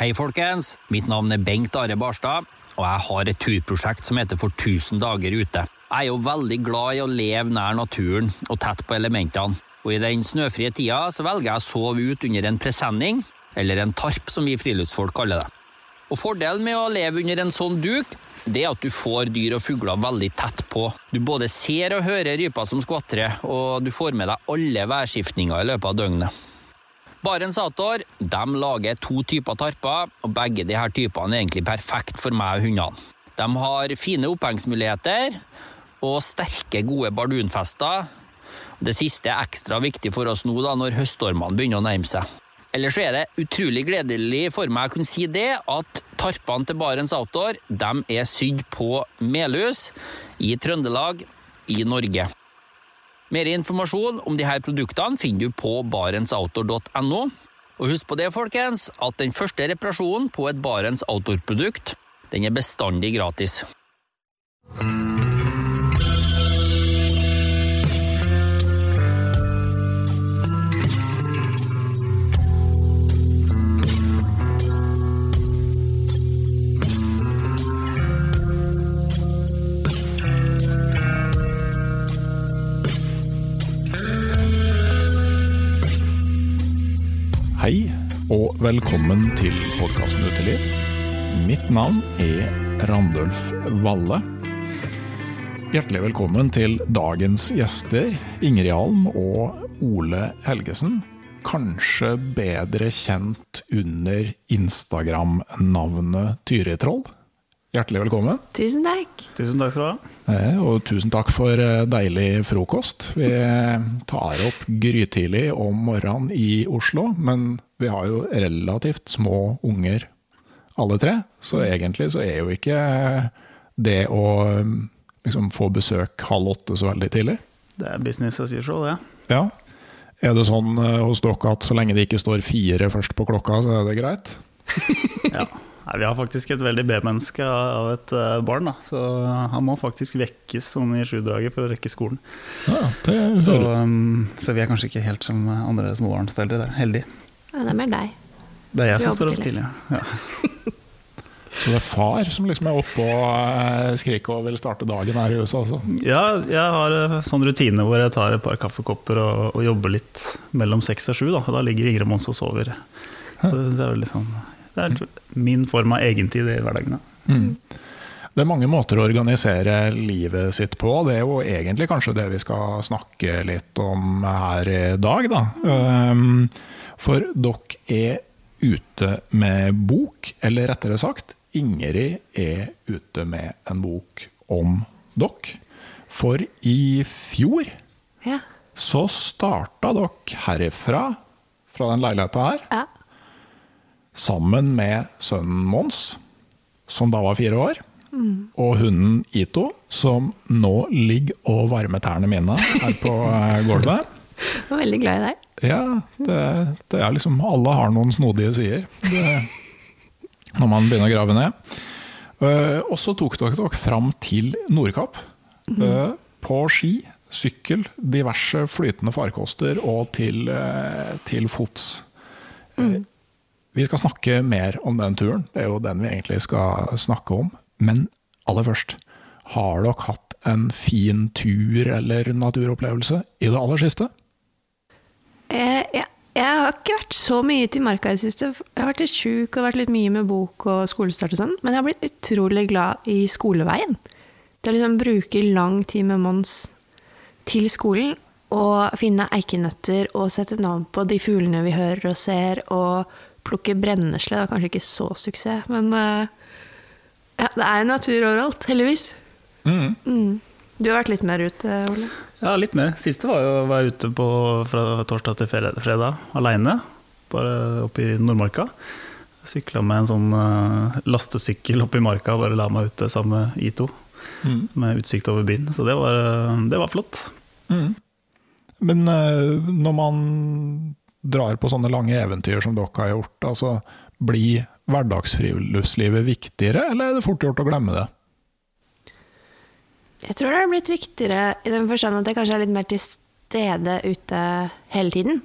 Hei, folkens. Mitt navn er Bengt Are Barstad, og jeg har et turprosjekt som heter For 1000 dager ute. Jeg er jo veldig glad i å leve nær naturen og tett på elementene. Og i den snøfrie tida så velger jeg å sove ut under en presenning, eller en tarp som vi friluftsfolk kaller det. Og Fordelen med å leve under en sånn duk, det er at du får dyr og fugler veldig tett på. Du både ser og hører ryper som skvatrer, og du får med deg alle værskiftninger i løpet av døgnet. Barents Outdoor de lager to typer tarper, og begge her typene er egentlig perfekt for meg og hundene. De har fine opphengsmuligheter og sterke, gode bardunfester. Det siste er ekstra viktig for oss nå da, når høststormene begynner å nærme seg. Ellers er det utrolig gledelig for meg å kunne si det at tarpene til Barents Outdoor de er sydd på Melhus i Trøndelag i Norge. Mer informasjon om disse produktene finner du på barentsoutdoor.no. Og husk på det, folkens, at den første reparasjonen på et Barents Outdoor-produkt den er bestandig gratis. Og velkommen til podkasten Uteliv. Mitt navn er Randulf Valle. Hjertelig velkommen til dagens gjester, Ingrid Alm og Ole Helgesen. Kanskje bedre kjent under Instagram-navnet Tyritroll. Hjertelig velkommen. Tusen takk. Tusen takk skal du ha. Eh, Og tusen takk for eh, deilig frokost. Vi tar opp grytidlig om morgenen i Oslo, men vi har jo relativt små unger alle tre. Så egentlig så er jo ikke det å liksom få besøk halv åtte så veldig tidlig. Det er business as usual, det. Ja. Er det sånn eh, hos dere at så lenge det ikke står fire først på klokka, så er det greit? Ja. Nei, vi har faktisk et veldig B-menneske av et eh, barn, da. så han må faktisk vekkes sånn i sjudraget for å rekke skolen. Ja, det Så, um, så vi er kanskje ikke helt som andre småbarnsforeldre der. Heldig. Ja, det er mer deg. Det er jeg som står opp tidlig. Ja. Så det er far som liksom er oppe og eh, skriker og vil starte dagen her i USA? altså? ja, jeg har en sånn rutine hvor jeg tar et par kaffekopper og, og jobber litt mellom seks og sju. Da, da ligger Ingrid Mons og sover. Så det, er veldig sånn, det er min form av egentid i hverdagen. Da. Mm. Det er mange måter å organisere livet sitt på. Det er jo egentlig kanskje det vi skal snakke litt om her i dag, da. Um, For dere er ute med bok, eller rettere sagt, Ingrid er ute med en bok om dere. For i fjor Ja. så starta dere herifra, fra den leiligheta her, ja. sammen med sønnen Mons, som da var fire år, og hunden Ito, som nå ligger og varmer tærne mine her på eh, gulvet. Jeg var veldig glad i deg. Ja, det, det er liksom Alle har noen snodige sider det, når man begynner å grave ned. Eh, og så tok dere dere fram til Nordkapp. eh, på ski, sykkel, diverse flytende farkoster og til, eh, til fots. Mm. Vi skal snakke mer om den turen, det er jo den vi egentlig skal snakke om. Men aller først, har dere hatt en fin tur eller naturopplevelse i det aller siste? Jeg, jeg har ikke vært så mye ute i marka i det siste. Jeg har vært litt sjuk og vært litt mye med bok og skolestart og sånn. Men jeg har blitt utrolig glad i skoleveien. Det å liksom bruke lang tid med Mons til skolen og finne eikenøtter og sette navn på de fuglene vi hører og ser, og plukke brennesle. Det var kanskje ikke så suksess, men eh, ja, det er natur overalt, heldigvis. Mm. Mm. Du har vært litt mer ute, Ole? Ja, litt mer. Siste var jo var jeg ute på, fra torsdag til fredag, aleine. Bare oppe i Nordmarka. Sykla med en sånn uh, lastesykkel oppe i marka, bare la meg ute sammen med Ito. Mm. Med utsikt over byen. Så det var, eh, det var flott. Mm. Men uh, når man drar på sånne lange eventyr som dere har gjort, altså, blir hverdagsfriluftslivet viktigere, eller er det fort gjort å glemme det? Jeg tror det har blitt viktigere i den forstand at jeg kanskje er litt mer til stede ute hele tiden.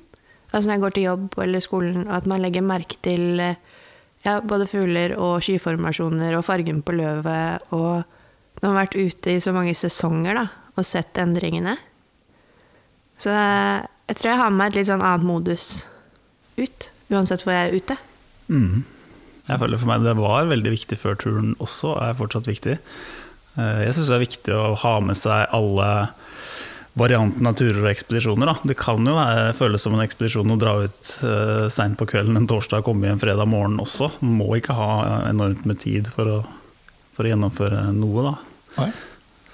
Altså når jeg går til jobb eller skolen, og at man legger merke til ja, både fugler og skyformasjoner og fargen på løvet. Og når man har vært ute i så mange sesonger da, og sett endringene. Så jeg tror jeg har med meg et litt sånn annet modus ut, uansett hvor jeg er ute. Mm. Jeg føler for meg det var veldig viktig før turen også, er fortsatt viktig. Eh, Jeg syns det er viktig å ha med seg alle variantene av turer og ekspedisjoner. Da. Det kan jo være, føles som en ekspedisjon å dra ut uh, seint på kvelden en torsdag og komme hjem fredag morgen også. Man må ikke ha enormt med tid for å, for å gjennomføre noe, da. Nei.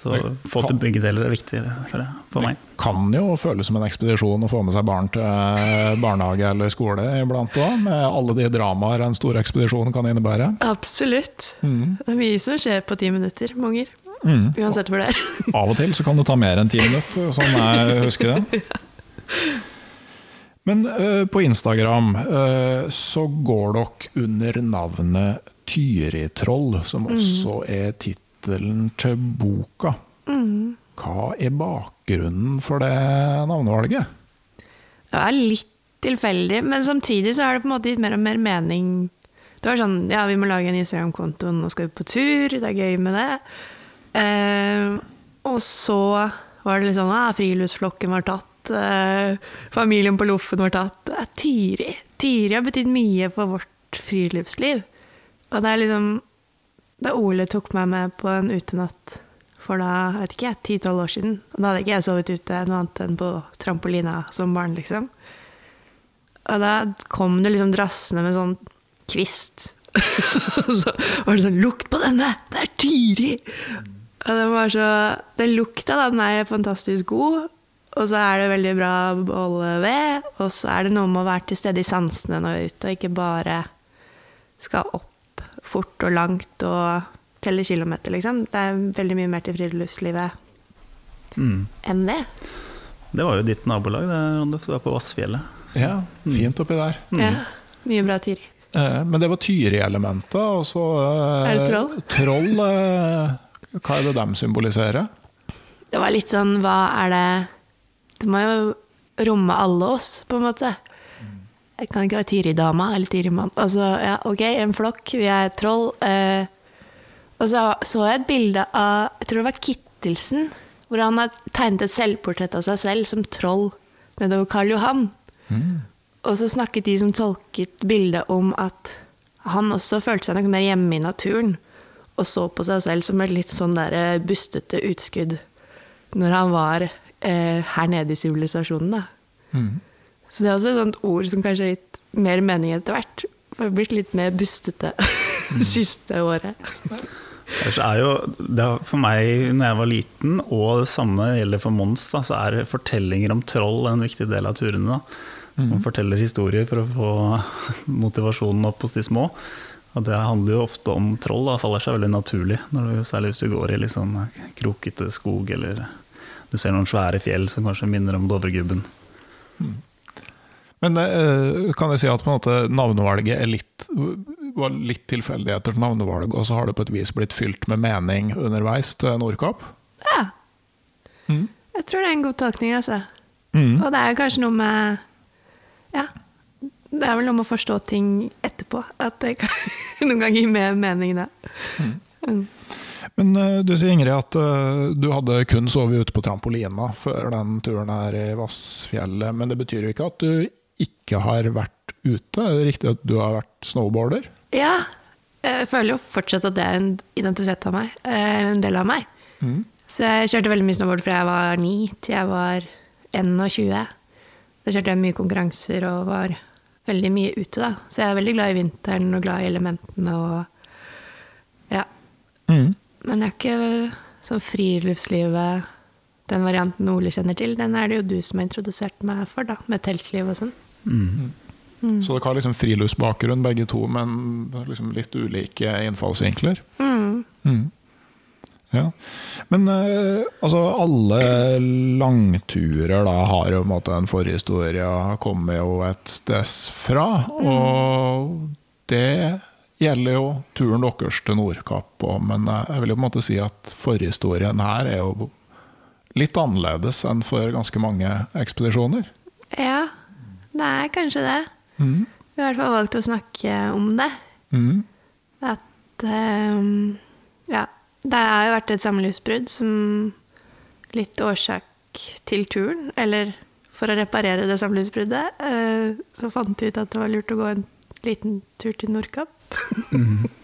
Så å få til begge deler er viktig for, for meg. Kan jo føles som en ekspedisjon å få med seg barn til barnehage eller skole iblant òg, med alle de dramaer en stor ekspedisjon kan innebære. Absolutt. Mm. Det er mye som skjer på ti minutter med. Mm. Uansett hvor det er. Av og til så kan det ta mer enn ti minutter, sånn jeg husker det. Men uh, på Instagram uh, så går dere under navnet Tyritroll, som også er tittelen til boka. Hva er bakgrunnen for det navnevalget? Det er litt tilfeldig, men samtidig så har det på en måte gitt mer og mer mening. Det var sånn, ja, vi må lage en Instagram-konto, nå skal vi på tur, det er gøy med det. Eh, og så var det litt sånn, ah, friluftsflokken var tatt, eh, familien på Loffen var tatt. Tyri. Tyri har betydd mye for vårt friluftsliv. Og det er liksom, da Ole tok meg med på en utenatt for da, jeg vet ikke, ti-tolv år siden. Og da hadde ikke jeg sovet ute noe annet enn på trampolina som barn, liksom. Og da kom det liksom drassende med sånn kvist. og så var det sånn Lukt på denne! Det er Tyri! Og den var så Den lukta, da, den er fantastisk god. Og så er det veldig bra å holde ved. Og så er det noe med å være til stede i sansene når vi er ute, og ikke bare skal opp fort og langt og telle kilometer, liksom. Det er veldig mye mer til friluftslivet Mm. enn det. Det var jo ditt nabolag, det, Randulf. Du var på Vassfjellet. Ja, fint oppi der. Ja, mye bra Tyri. Eh, Men det var Tyri-elementet, og så eh, Er det troll? Troll, eh, hva er det de symboliserer? Det var litt sånn, hva er det Det må jo romme alle oss, på en måte. Jeg kan ikke være Tyri-dama eller Tyri-mann. Altså, ja, ok, en flokk, vi er troll. Eh, og så så jeg et bilde av Jeg tror det var Kittelsen, hvor han har tegnet et selvportrett av seg selv som troll nedover Karl Johan. Og så snakket de som tolket bildet om at han også følte seg noe mer hjemme i naturen, og så på seg selv som et litt sånn der eh, bustete utskudd når han var eh, her nede i sivilisasjonen, da. Mm. Så det er også et sånt ord som kanskje har gitt mer mening etter hvert. For jeg har blitt litt mer bustete det siste året. Er jo, det er for meg når jeg var liten, og det samme gjelder for Mons, da, så er fortellinger om troll en viktig del av turene. Da. Man forteller historier for å få motivasjonen opp hos de små. Og det handler jo ofte om troll, da faller seg veldig naturlig. Når du, særlig hvis du går i litt sånn krokete skog, eller du ser noen svære fjell som kanskje minner om Dovregubben. Men eh, kan jeg si at måte navnevalget er litt, var litt tilfeldigheter til navnevalg, og så har det på et vis blitt fylt med mening underveis til Nordkapp? Ja. Mm. Jeg tror det er en god tolkning, altså. Mm. Og det er kanskje noe med Ja. Det er vel noe med å forstå ting etterpå. At det kan noen ganger gir mer mening da. Mm. Men eh, du sier Ingrid at eh, du hadde kun sovet ute på trampolina før den turen her i Vassfjellet, men det betyr jo ikke at du ikke har vært ute? Er det riktig at du har vært snowboarder? Ja. Jeg føler jo fortsatt at det er en identitet av meg. eh, En del av meg. Mm. Så jeg kjørte veldig mye snowboard fra jeg var 9 til jeg var 21. Da kjørte jeg mye konkurranser og var veldig mye ute, da. Så jeg er veldig glad i vinteren og glad i elementene og Ja. Mm. Men jeg er ikke sånn friluftslivet Den varianten Ole kjenner til, den er det jo du som har introdusert meg for, da. Med teltliv og sånn. Så dere har liksom friluftsbakgrunn begge to, men liksom litt ulike innfallsvinkler? Mm. Mm. Ja. Men eh, altså, alle langturer da har jo en måte en forhistorie, kommer jo et sted fra. Og det gjelder jo turen deres til Nordkapp òg, men eh, jeg vil jo på en måte si at forhistorien her er jo litt annerledes enn for ganske mange ekspedisjoner. Ja, det er kanskje det. Mm. Vi har i hvert fall valgt å snakke om det. Mm. At um, Ja. Det har jo vært et samlivsbrudd som litt årsak til turen. Eller for å reparere det samlivsbruddet, uh, så fant vi ut at det var lurt å gå en liten tur til Nordkapp.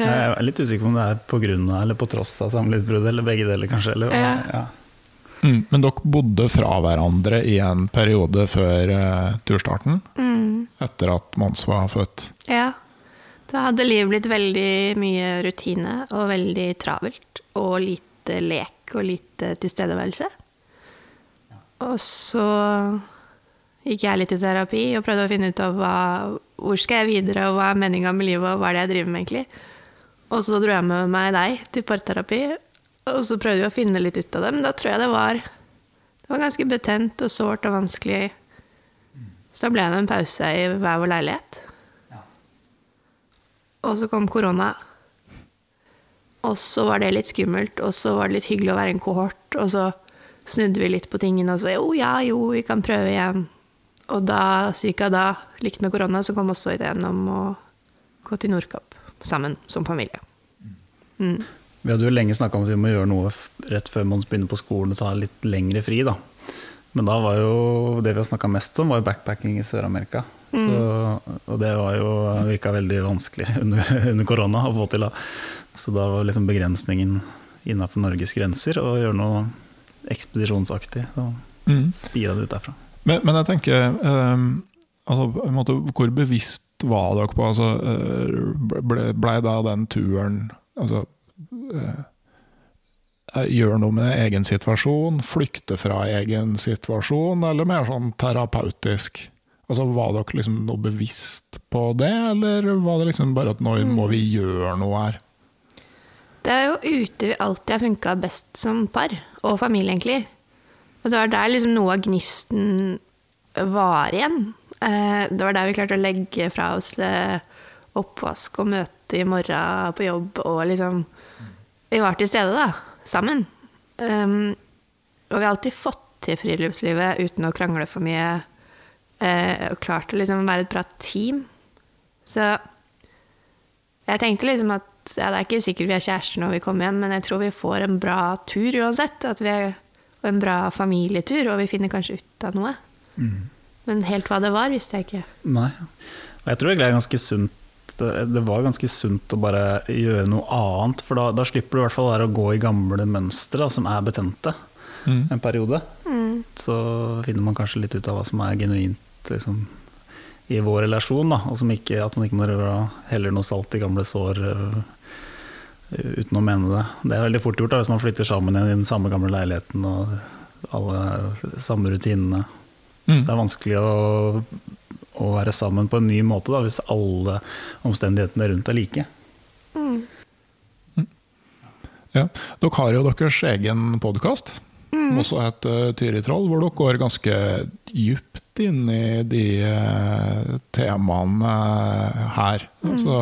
Jeg er litt usikker på om det er på grunn av eller på tross av samlivsbruddet, eller begge deler kanskje. Eller, Ja. ja. Mm. Men dere bodde fra hverandre i en periode før uh, turstarten? Etter at Mons var født? Ja. Da hadde livet blitt veldig mye rutine og veldig travelt. Og lite lek og lite tilstedeværelse. Og så gikk jeg litt i terapi og prøvde å finne ut av hva, hvor skal jeg videre, og hva er meninga med livet, og hva er det jeg driver med egentlig. Og så dro jeg med meg deg til parterapi, og så prøvde vi å finne litt ut av det. Men da tror jeg det var, det var ganske betent og sårt og vanskelig. Så da ble det en pause i hver vår leilighet. Og så kom korona. Og så var det litt skummelt, og så var det litt hyggelig å være en kohort. Og så snudde vi litt på tingene og så var jo, ja, jo, vi kan prøve igjen. Og da, cirka da, likt med korona, så kom også ideen om å gå til Nordkapp sammen som familie. Mm. Vi hadde jo lenge snakka om at vi må gjøre noe rett før man begynner på skolen og ta litt lengre fri. da. Men da var jo det vi har snakka mest om, var jo backpacking i Sør-Amerika. Mm. Og det var jo, virka veldig vanskelig under, under korona å få til. da. Så da var liksom begrensningen innafor Norges grenser å gjøre noe ekspedisjonsaktig. Så Mm. spira det ut derfra. Men, men jeg tenker um, altså, måte, Hvor bevisst var dere på altså, eh, ble, ble da den turen altså, eh, Gjøre noe med egen situasjon, flykte fra egen situasjon, eller mer sånn terapeutisk? Altså, Var dere liksom noe bevisst på det, eller var det liksom bare at nå må vi gjøre noe her? Det er jo ute vi alltid har funka best som par, og familie, egentlig. Og det var der liksom noe av gnisten var igjen. Eh, Det var der vi klarte å legge fra oss eh, oppvask og møte i morgen på jobb, og liksom Vi var til stede, da, sammen. Um, og vi har alltid fått til friluftslivet uten å krangle for mye, Og og klart å liksom være et bra team. Så jeg tenkte liksom at ja, det er ikke sikkert vi er kjærester når vi kommer hjem, men jeg tror vi får en bra tur uansett. At vi er, og en bra familietur, og vi finner kanskje ut av noe. Men helt hva det var, visste jeg ikke. Nei. Og jeg tror egentlig det er ganske sunt det det var ganske sunt å bare gjøre noe annet, for da, da slipper du i hvert fall der å gå i gamle mønstre da, som er betente Mm. en periode. Så finner man kanskje litt ut av hva som er genuint liksom, i vår relasjon, da, og som ikke, at man ikke må røre å noe salt i gamle sår øh, uten å mene det. Det er veldig fort gjort da, hvis man flytter sammen igjen i den samme gamle leiligheten og alle samme rutinene. Mm. Det er vanskelig å, å være sammen på en ny måte da, hvis alle omstendighetene rundt er like. Ja. Dere har jo deres egen podkast, som også heter Tyritroll, hvor dere går ganske djupt inn i de eh, temaene her. Så,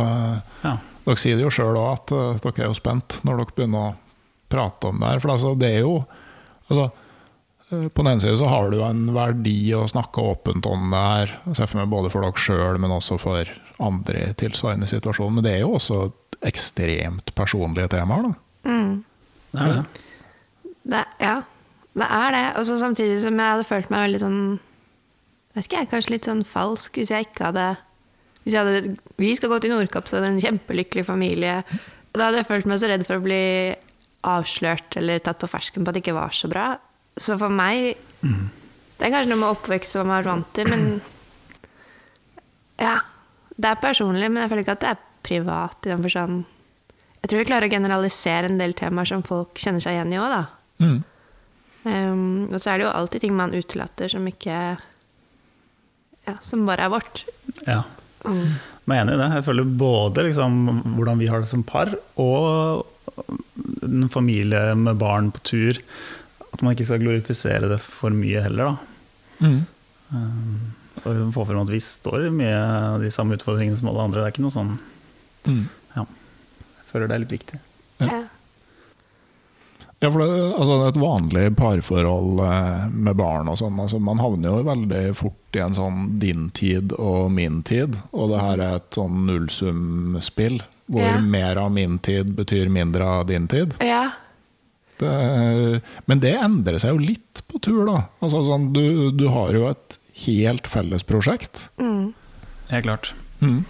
Ja. dere sier det jo sjøl òg, at eh, dere er jo spent når dere begynner å prate om det her. For altså, det er jo altså, eh, På den ene siden så har du en verdi å snakke åpent om det her. Ser for meg både for dere sjøl, men også for andre i tilsvarende situasjon. Men det er jo også ekstremt personlige temaer. da. Det er det. Det, ja, det er det. Og så samtidig som jeg hadde følt meg veldig sånn vet ikke jeg, Kanskje litt sånn falsk hvis jeg ikke hadde hvis jeg hadde, Vi skal gå til Nordkapp, så det er en kjempelykkelig familie. Da hadde jeg følt meg så redd for å bli avslørt eller tatt på fersken på at det ikke var så bra. Så for meg Det er kanskje noe med oppvekst som man har vant til, men Ja. Det er personlig, men jeg føler ikke at det er privat i den forstand. Jeg tror vi klarer å generalisere en del temaer som folk kjenner seg igjen i òg, da. Mm. Um, og så er det jo alltid ting man utelater som ikke Ja, som bare er vårt. Ja. Mm. jeg er enig i det. Jeg føler både liksom, hvordan vi har det som par, og en familie med barn på tur. At man ikke skal glorifisere det for mye heller. Da. Mm. Um, og liksom få frem at vi står i mye av de samme utfordringene som alle andre. Det er ikke noe sånn Mm. ja. Jeg føler det er litt viktig. Ja. Ja. Ja, for det, altså Et vanlig parforhold eh, med barn og sånn, altså man havner jo veldig fort i en sånn din tid og min tid. Og det her er et sånn nullsumspill, hvor Ja. mer av min tid betyr mindre av din tid. Ja. Det, men det endrer seg jo litt på tur, da. Altså, sånn, du, du har jo et helt felles prosjekt. Mm. Helt klart. Mm.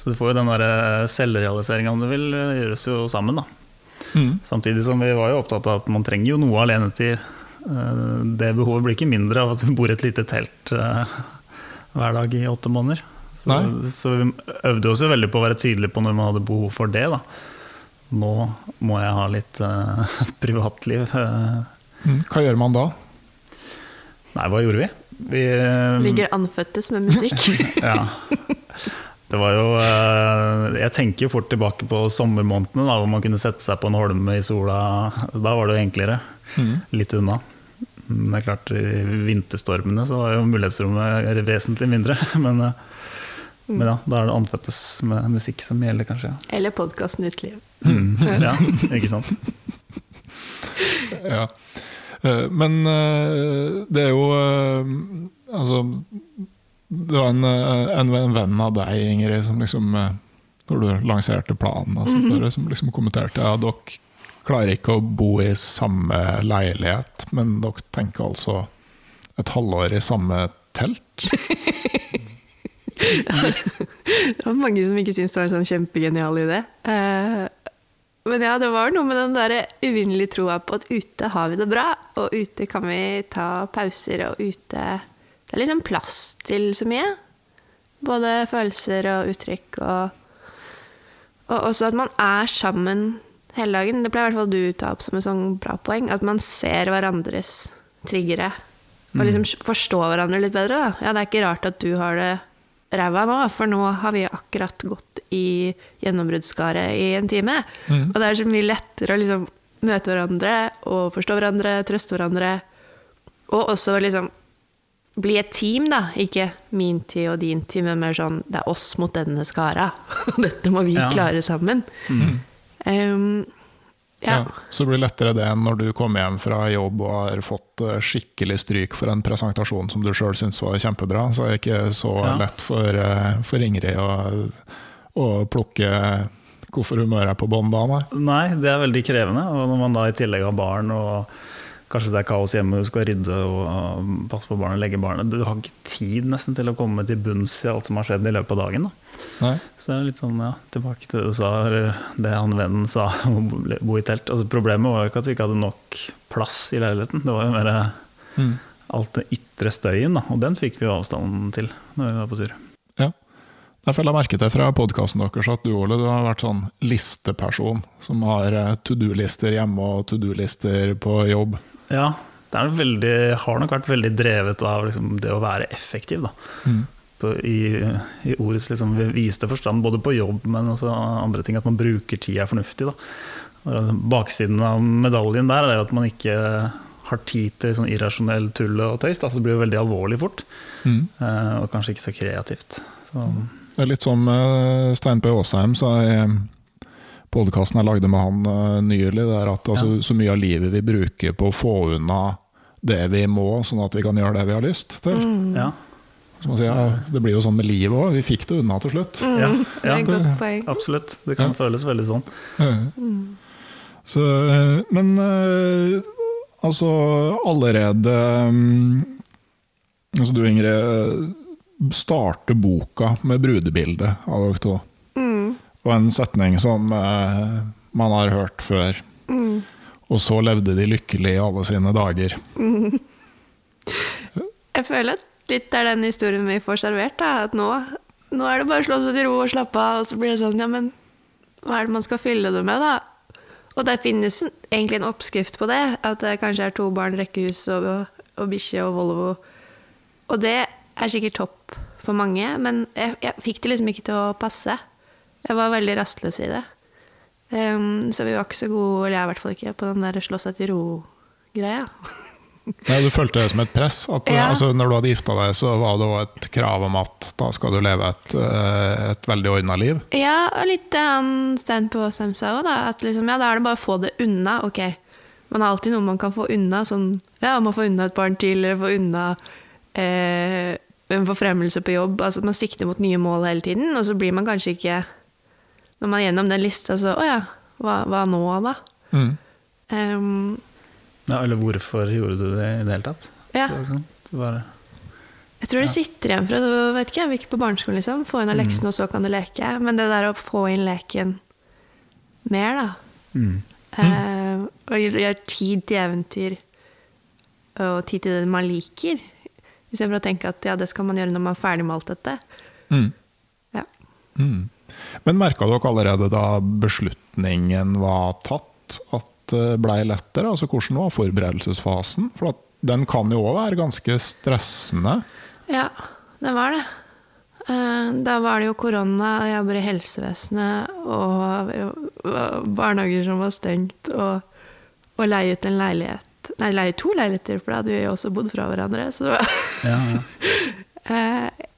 Så du får jo den der selvrealiseringa, om du vil, eh, gjøres jo sammen, da. Mm. Samtidig som vi var jo opptatt av at man trenger jo noe alenetid. Eh, Det behovet blir ikke mindre av at vi bor i et lite telt eh, hver dag i åtte måneder. Så, så vi øvde oss jo veldig på å være tydelige på når man hadde behov for det. Da. Nå må jeg ha litt uh, privatliv. Mm. Hva gjør man da? Nei, hva gjorde vi? vi eh, Ligger anføttes med musikk. Ja. Det var jo eh, Jeg tenker jo fort tilbake på sommermånedene, da, hvor man kunne sette seg på en holme i sola. Da var det jo enklere. Litt unna. Men det er klart, i vinterstormene så var jo mulighetsrommet vesentlig mindre. Men, eh, men ja, da er det anføttes med musikk som gjelder, kanskje. Eller podkasten Uteliv. Mm. Ja, ikke sant? Ja. Eh, Men eh, det er jo eh, Altså Det var en, en, en venn av deg, Ingrid, som liksom Når du lanserte planen, altså, bare, som liksom kommenterte ja, dere klarer ikke å bo i samme leilighet, men dere tenker altså et halvår i samme telt? Det var mange som ikke syntes det var en sånn kjempegenial idé. Eh, men ja, det var noe med den der uvinnelige troa på at ute har vi det bra, og ute kan vi ta pauser, og ute Det er liksom plass til så mye. Både følelser og uttrykk, og, og også at man er sammen hele dagen. Det pleier i hvert fall du ta opp som et sånn bra poeng. At man ser hverandres triggere. Og liksom forstår hverandre litt bedre. Da. Ja, det er ikke rart at du har det ræva nå, for nå har vi akkurat gått i gjennombruddsskaret i en time. Og det er så mye lettere å liksom møte hverandre og forstå hverandre, trøste hverandre. Og også liksom bli et team, da. Ikke min tid og din tid, men mer sånn det er oss mot denne skara. Dette må vi Ja. klare sammen. Um, ja. Så det blir lettere det enn når du kommer hjem fra jobb og har fått eh, skikkelig stryk for en presentasjon som du sjøl syns var kjempebra. Så er det ikke så Ja. lett for, eh, for Ingrid å, å plukke hvorfor humøret er på bånn da, nei. Nei, det er veldig krevende. Og når man da i tillegg har barn, og kanskje det er kaos hjemme, du skal rydde og passe på barnet, legge barnet Du har ikke tid nesten til å komme til bunns i alt som har skjedd i løpet av dagen. Da. Så det er litt sånn, ja, tilbake til det du sa, det han vennen sa om å bo- bo i telt. Altså, problemet var jo ikke at vi ikke hadde nok plass i leiligheten, det var jo mer Mm. alt den ytre støyen, da. Og den fikk vi jo avstanden til når vi var på tur. Ja. Derfor la jeg merke til fra podkasten deres at du Ole, du har vært sånn listeperson som har eh, to do-lister hjemme og to do-lister på jobb. Ja, det er veldig, har nok vært veldig drevet av liksom, det å være effektiv. Da. På, i, I ordets liksom, viste forstand, både på jobb, men også andre ting. At man bruker tida fornuftig. Da. Og baksiden av medaljen der er at man ikke har tid til sånn irrasjonell tull og tøys. Da, så det blir veldig alvorlig fort. Mm. Eh, og kanskje ikke så kreativt. Så, Det er litt som eh, Stein P. Aasheim sa i podkasten jeg lagde med han eh, nylig, det er at altså, så mye av livet vi bruker på å få unna det vi må, sånn at vi kan gjøre det vi har lyst til. ja. Så man sier, ja, det blir jo sånn med livet òg, vi fikk det unna til slutt. Ja, Det er ja, et godt poeng. absolutt. Det kan føles veldig sånn. Så, eh, men eh, altså allerede mm, Altså du Ingrid, starter boka med brudebildet av dere to. Og en setning som eh, man har hørt før. Og så levde de lykkelig i alle sine dager. Jeg føler at litt er den historien vi får servert. Da. At nå, nå er det bare å slå seg til ro og slappe av, og så blir det sånn Ja, men hva er det man skal fylle det med, da? Og det finnes egentlig en oppskrift på det. At det kanskje er to barn, rekkehus og, og bikkje og Volvo. Og det er sikkert topp for mange, men jeg, jeg fikk det liksom ikke til å passe. Jeg var veldig rastløs i det. Um, så vi var ikke så gode, eller jeg i hvert fall ikke, på den der slå seg til ro-greia. Nei, du følte det som et press? At, Ja. altså, når du hadde gifta deg, så var det òg et krav om at da skal du leve et, eh, et veldig ordna liv? Ja, og litt annen Stein på Åsheim sa òg, da. At liksom, ja, da er det bare å få det unna. Ok, Man har alltid noe man kan få unna. Sånn, ja, man får unna et barn til, eller få unna eh, en forfremmelse på jobb. Altså, man sikter mot nye mål hele tiden, og så blir man kanskje ikke Når man er gjennom den lista, så Å ja, hva, hva nå, da? Mm. Um, Ja, eller hvorfor gjorde du det i det hele tatt? Ja. Ikke bare, jeg tror det sitter igjen fra du vet ikke, vi gikk på barneskolen, liksom. Få unna leksene, og så kan du leke. Men det der å få inn leken mer, da. mm. Uh, og gjøre tid til eventyr og tid til det man liker. Istedenfor å tenke at ja, det skal man gjøre når man er ferdig med alt dette. Mm. Ja. Mm. Men merka dere allerede da beslutningen var tatt, at det blei lettere? Altså Hvordan var forberedelsesfasen? For at den kan jo òg være ganske stressende. ja, det var det. Eh, da var det jo korona, og jeg jobber i helsevesenet, og og barnehager som var stengt, og, og leie ut en leilighet Nei, leie to leiligheter, for da hadde vi også bodd fra hverandre. Så det var ja, ja.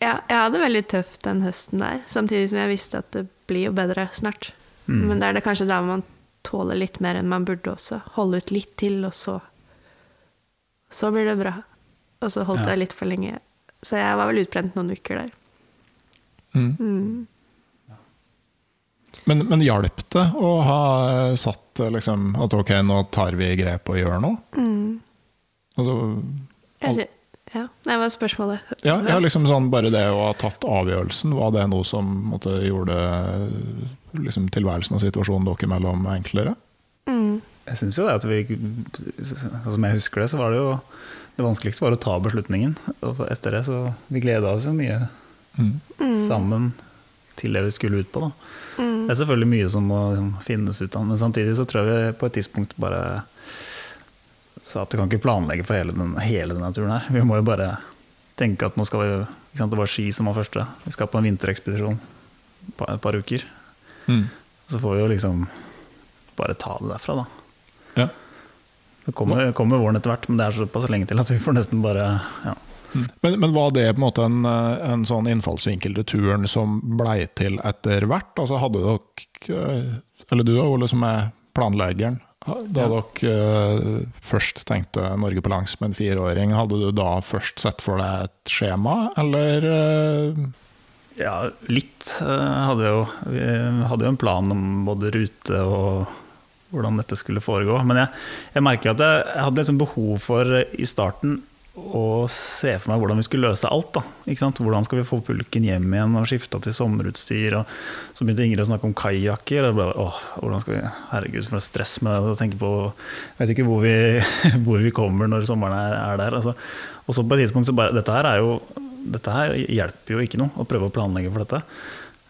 Ja, jeg hadde det veldig tøft den høsten der, samtidig som jeg visste at det blir jo bedre snart. Mm. Men det er det kanskje der man tåler litt mer enn man burde også. Holde ut litt til, og så Så blir det bra. Og så holdt Ja. jeg litt for lenge. Så jeg var vel utbrent noen uker der. Mm. Mm. Men, men hjalp det å ha satt liksom, at ok, nå tar vi grep og gjør noe? Mm. Altså, sy- ja. Nei, hva er spørsmålet? ja, ja, liksom sånn bare det å ha tatt avgjørelsen, var det noe som måtte, gjorde liksom, tilværelsen og situasjonen dere imellom enklere? Mm. Jeg syns jo det at vi altså, Som jeg husker det, så var det jo Det vanskeligste var å ta beslutningen. Og etter det så Vi gleda oss jo mye Mm. sammen til det vi skulle ut på. da. Mm. Det er selvfølgelig mye som må liksom, finnes ut av, men samtidig så tror jeg vi på et tidspunkt bare sa at du kan ikke planlegge for hele, den, hele denne turen her. Vi må jo bare tenke at nå skal vi sant, Det var ski som var første. Vi skal på en vinterekspedisjon på et par uker. Mm. Så får vi jo liksom bare ta det derfra, da. Ja. Det kommer, kommer våren etter hvert, men det er såpass lenge til at vi får nesten bare ja. Men, men var det på en måte en, en sånn innfallsvinkel til turen som blei til etter hvert? Altså hadde dere Eller du Ole, som er planleggeren. Da dere eh, først tenkte Norge på langs med en fireåring, hadde du da først sett for deg et skjema, eller eh, Ja, litt eh, hadde jo. Vi hadde jo en plan om både rute og hvordan dette skulle foregå. Men jeg, jeg merker at jeg, jeg hadde liksom behov for i starten å se for meg hvordan vi skulle løse alt. Da. Hvordan skal vi få pulken hjem igjen og skifta til sommerutstyr? Og så begynte Ingrid å snakke om kajakker. og jeg Åh, hvordan skal vi, herregud, for stress med det. tenke på, Jeg vet ikke hvor vi, hvor vi kommer når sommeren er, er der. Altså. Og så på et tidspunkt så bare Dette her er jo dette her hjelper jo ikke noe å prøve å planlegge for dette.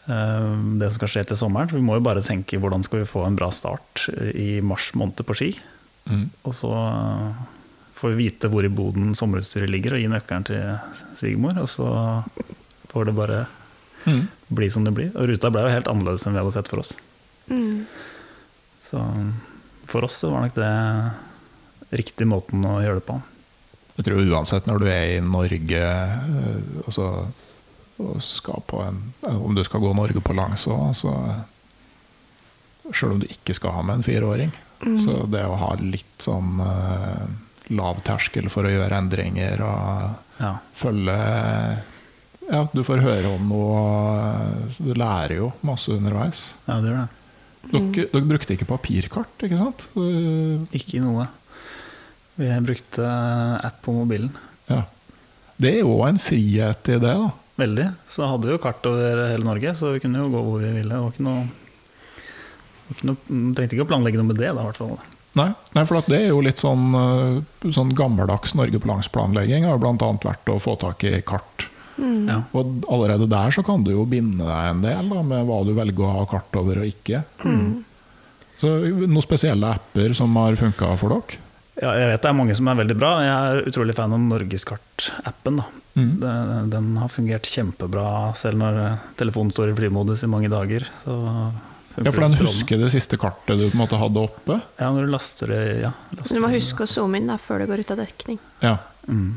Eh, Det som skal skje til sommeren. Vi må jo bare tenke hvordan skal vi få en bra start i mars måned på ski. mm. Og så får vi vite hvor i boden sommerutstyret ligger, og gi nøkkelen til svigermor. Og så får det bare Mm. bli som det blir. Og ruta ble jo helt annerledes enn vi hadde sett for oss. Mm. Så for oss så var nok det riktig måten å gjøre det på. Jeg tror uansett når du er i Norge eh, altså, og skal på en, Om du skal gå Norge på langs òg, så Sjøl om du ikke skal ha med en fireåring. Så det å ha litt sånn eh, lav terskel for å gjøre endringer og Ja. følge Ja, du får høre om noe Du lærer jo masse underveis. ja, det gjør det. Dere, dere brukte ikke papirkart, ikke sant? Eh, Ikke noe. Vi brukte app på mobilen. Ja. Det er jo en frihet i det, da. Veldig. Så hadde vi jo kart over hele Norge, så vi kunne jo gå hvor vi ville. Det var ikke noe, var ikke noe Trengte ikke å planlegge noe med det, da, i hvert fall. Nei, nei for at det er jo litt sånn, eh, sånn gammeldags Norge på langsplanlegging. Har bl.a. vært å få tak i kart. Mm. Ja. Og allerede der så kan du jo binde deg en del da, med hva du velger å ha kart over og ikke. Mm. Så Noen spesielle apper som har funka for dere? Ja, jeg vet det er mange som er veldig bra. Jeg er utrolig fan av Norgeskart-appen. Mm. Den, den har fungert kjempebra selv når telefonen står i flymodus i mange dager. Så Ja, For den husker det siste kartet du på en måte hadde oppe? Ja, når du laster det ja, laster Du må huske å zoome inn da, før det går ut av dekning. Ja. Mm.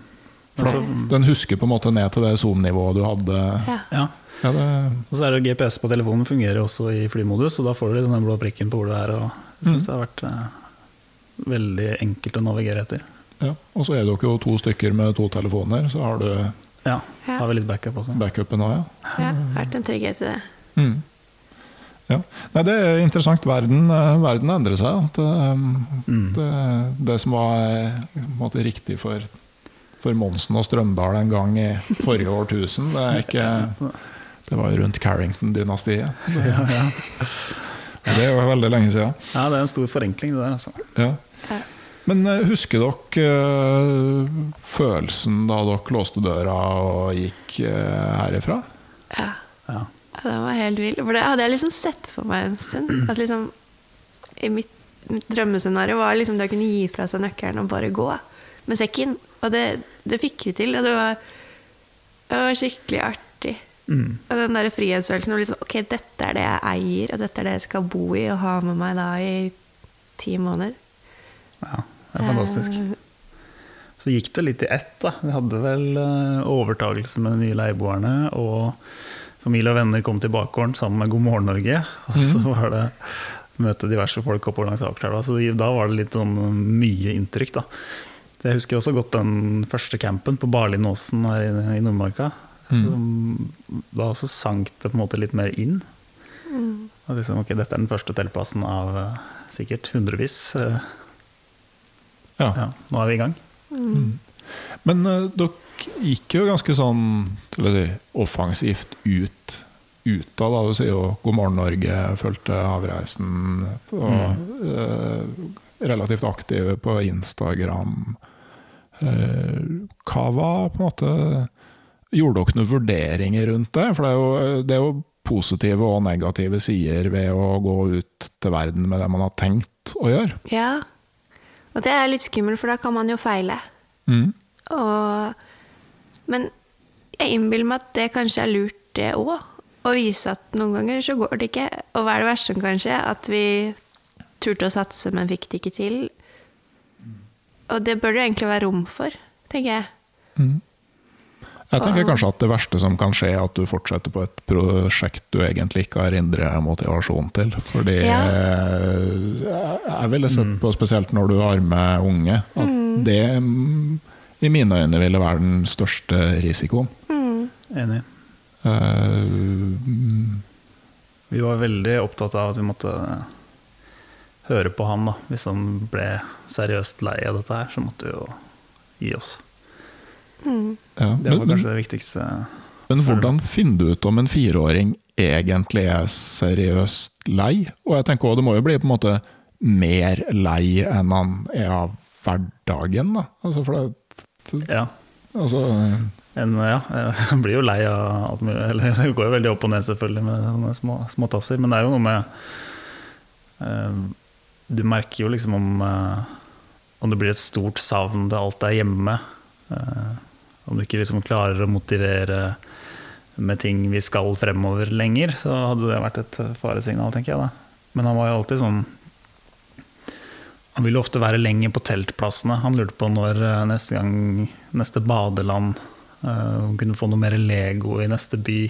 For da, Den husker på en måte ned til det zoom-nivået du hadde. Ja. ja. Ja, det, Og så er det GPS på telefonen fungerer også i flymodus, og da får du den blå prikken på hvor du er. Og jeg synes det har vært eh, veldig enkelt å navigere etter. Ja. Og så er dere jo to stykker med to telefoner, så har du Ja, Ja. har vi litt backup også. backupen òg, ja. Ja, vært en trygghet i det. Mm. Ja. Nei, det er interessant. Verden, eh, verden endrer seg. Det, eh, Mm. det, det som var eh, en måte, riktig for, for Monsen og Strømdal en gang i forrige årtusen, det er ikke Det var jo rundt Carrington-dynastiet. Ja, ja. Det er jo veldig lenge siden. ja, det er en stor forenkling, det der. altså. Ja. Men husker dere følelsen da dere låste døra og gikk herifra? Ja. Ja. Ja, Den var helt vill. For det hadde jeg liksom sett for meg en stund. At liksom i mitt, mitt drømmescenario var liksom det å kunne gi fra seg nøkkelen og bare gå med sekken. Og det, det fikk vi til. Og det var, det var skikkelig artig. Mm. Og den der frihetsfølelsen. Liksom, ok, dette er det jeg eier, og dette er det jeg skal bo i og ha med meg da i ti måneder. ja, det er fantastisk. Eh, Så gikk det litt i ett. da. Vi hadde vel overtakelse overtagelse med de nye leieboerne, og familie og venner kom til bakgården sammen med God morgen Norge. Og så var det møte diverse folk oppover langs Akerselva. Så da var det litt sånn mye inntrykk, da. Jeg husker også godt den første campen på Barlindåsen her i, i Nordmarka. Mm. Da også sank det på en måte litt mer inn. Og liksom, ok, Dette er den første teltplassen av eh, sikkert hundrevis. Eh, Ja. ja, nå er vi i gang. Men uh, dere gikk jo ganske sånn si, offensivt ut, ut da. Du sier jo 'God morgen, Norge', fulgte Havreisen. Og eh, relativt aktive på Instagram. Eh, hva var på en måte Gjorde dere noen vurderinger rundt det? For det er, jo, det er jo positive og negative sider ved å gå ut til verden med det man har tenkt å gjøre. Ja. Og det er litt skummelt, for da kan man jo feile. Mm. Og, men jeg innbiller meg at det kanskje er lurt, det òg. Å vise at noen ganger så går det ikke. Og hva er det verste som kan skje? At vi turte å satse, men fikk det ikke til. Og det bør det egentlig være rom for, tenker jeg. Jeg tenker kanskje at det verste som kan skje, er at du fortsetter på et prosjekt du egentlig ikke har indre motivasjon til. Fordi Ja. eh, jeg ville sett på, spesielt når du har med unge, at det mm, i mine øyne ville være den største risikoen. Enig. Eh, mm, Vi var veldig opptatt av at vi måtte høre på han. da. Hvis han ble seriøst lei av dette her, så måtte vi jo gi oss. ja. Det var Men, kanskje det viktigste. men hvordan finner du ut om en fireåring egentlig er seriøst lei? Og jeg tenker også, det må jo bli på en måte mer lei enn han er av hverdagen. Da. Altså, for det, Ja. altså, En, ja, jeg blir jo lei av alt mulig. Eller det går jo veldig opp og ned selvfølgelig med sånne små, tasser Men det er jo noe med eh, Du merker jo liksom om eh, Om det blir et stort savn til alt er hjemme. eh, om du ikke liksom klarer å motivere med ting vi skal fremover lenger, så hadde det vært et faresignal, tenker jeg da. Men han var jo alltid sånn Han ville ofte være lenger på teltplassene. Han lurte på når eh, neste gang neste badeland uh, kunne få noe mer Lego i neste by.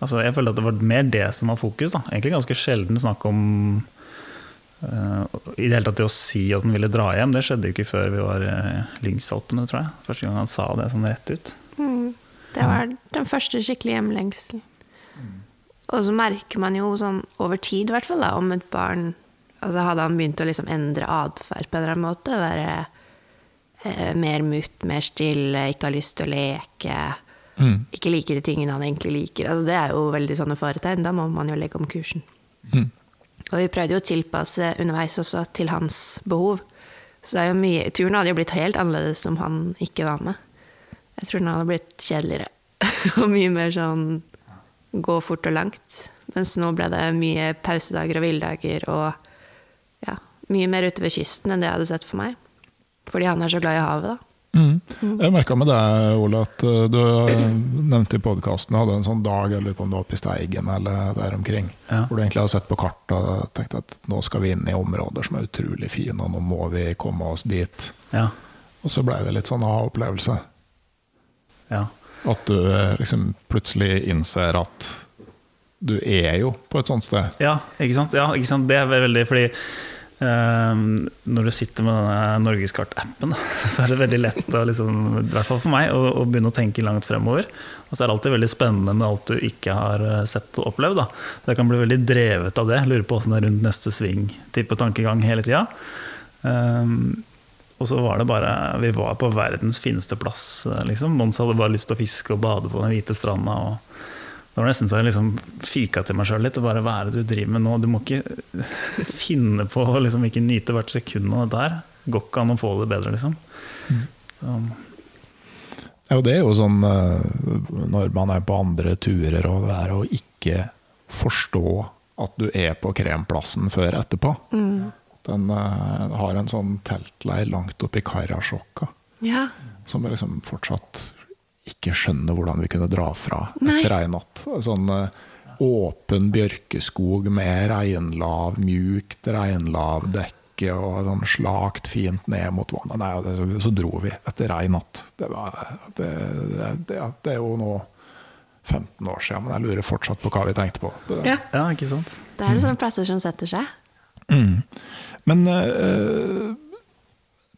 Altså, jeg føler at det var mer det som var fokus. Da. Egentlig ganske sjelden snakk om uh, I det hele tatt det å si at han ville dra hjem, det skjedde jo ikke før vi var uh, Lyngsalpene, tror jeg. Første gang han sa det sånn rett ut. Mm. Det var den første skikkelige hjemlengselen. Og så merker man jo sånn over tid, i hvert fall, om et barn altså Hadde han begynt å liksom endre atferd på en eller annen måte, være eh, mer mutt, mer stille, ikke ha lyst til å leke, mm, ikke like de tingene han egentlig liker altså Det er jo veldig sånne faretegn. Da må man jo legge om kursen. mm, Og vi prøvde jo å tilpasse underveis også til hans behov. Så det er jo mye, turen hadde jo blitt helt annerledes om han ikke var med. Jeg tror den hadde blitt kjedeligere. og mye mer sånn gå fort og langt. Mens nå ble det mye pausedager og hviledager og mye mer ute ved kysten enn det jeg hadde sett for meg. Fordi han er så glad i havet, da. mm. Jeg merka med deg, Ole, at eh, du nevnte i podkasten hadde en sånn dag jeg lurer på om det var oppe i Steigen eller der omkring, Ja. hvor du egentlig hadde sett på kartet og tenkt at nå skal vi inn i områder som er utrolig fine, og nå må vi komme oss dit. Ja. Og så ble det litt sånn aha-opplevelse. ja. At du eh, liksom plutselig innser at du er jo på et sånt sted. Ja, ikke sant? Ja, ikke sant? Det er veldig fordi når du sitter med denne Norgeskart-appen, så er det veldig lett, å, liksom, i hvert fall for meg, å, å, begynne å tenke langt fremover. Og så er det alltid veldig spennende med alt du ikke har eh, sett og opplevd. Da. Så jeg kan bli veldig drevet av det. Lurer på åssen det er rundt neste sving-type tankegang hele tida. Um, og så var det bare Vi var på verdens fineste plass, liksom. Mons hadde bare lyst til å fiske og bade på den hvite stranda. og det var nesten så jeg liksom fika til meg sjøl litt. Bare, hva er det du driver med nå? Du må ikke finne på å liksom ikke nyte hvert sekund av dette her. Går ikke an å få det bedre, liksom. Så. Ja, det er jo sånn eh, når man er på andre turer, og det er å ikke forstå at du er på kremplassen før etterpå. Mm. Den uh, har en sånn teltleir langt oppi Karasjokka. Ja. Som liksom fortsatt ikke skjønner hvordan vi kunne dra fra etter ei natt. Sånn uh, åpen bjørkeskog med regnlav, mjukt regnlavdekke og sånn slakt fint ned mot vannet. Nei, så dro vi etter ei natt. Det, var, det, det, det, er jo nå 15 år siden, men jeg lurer fortsatt på hva vi tenkte på. Ja. ja, ikke sant? Det er det sånne plasser som setter seg. Mm. Men, øh,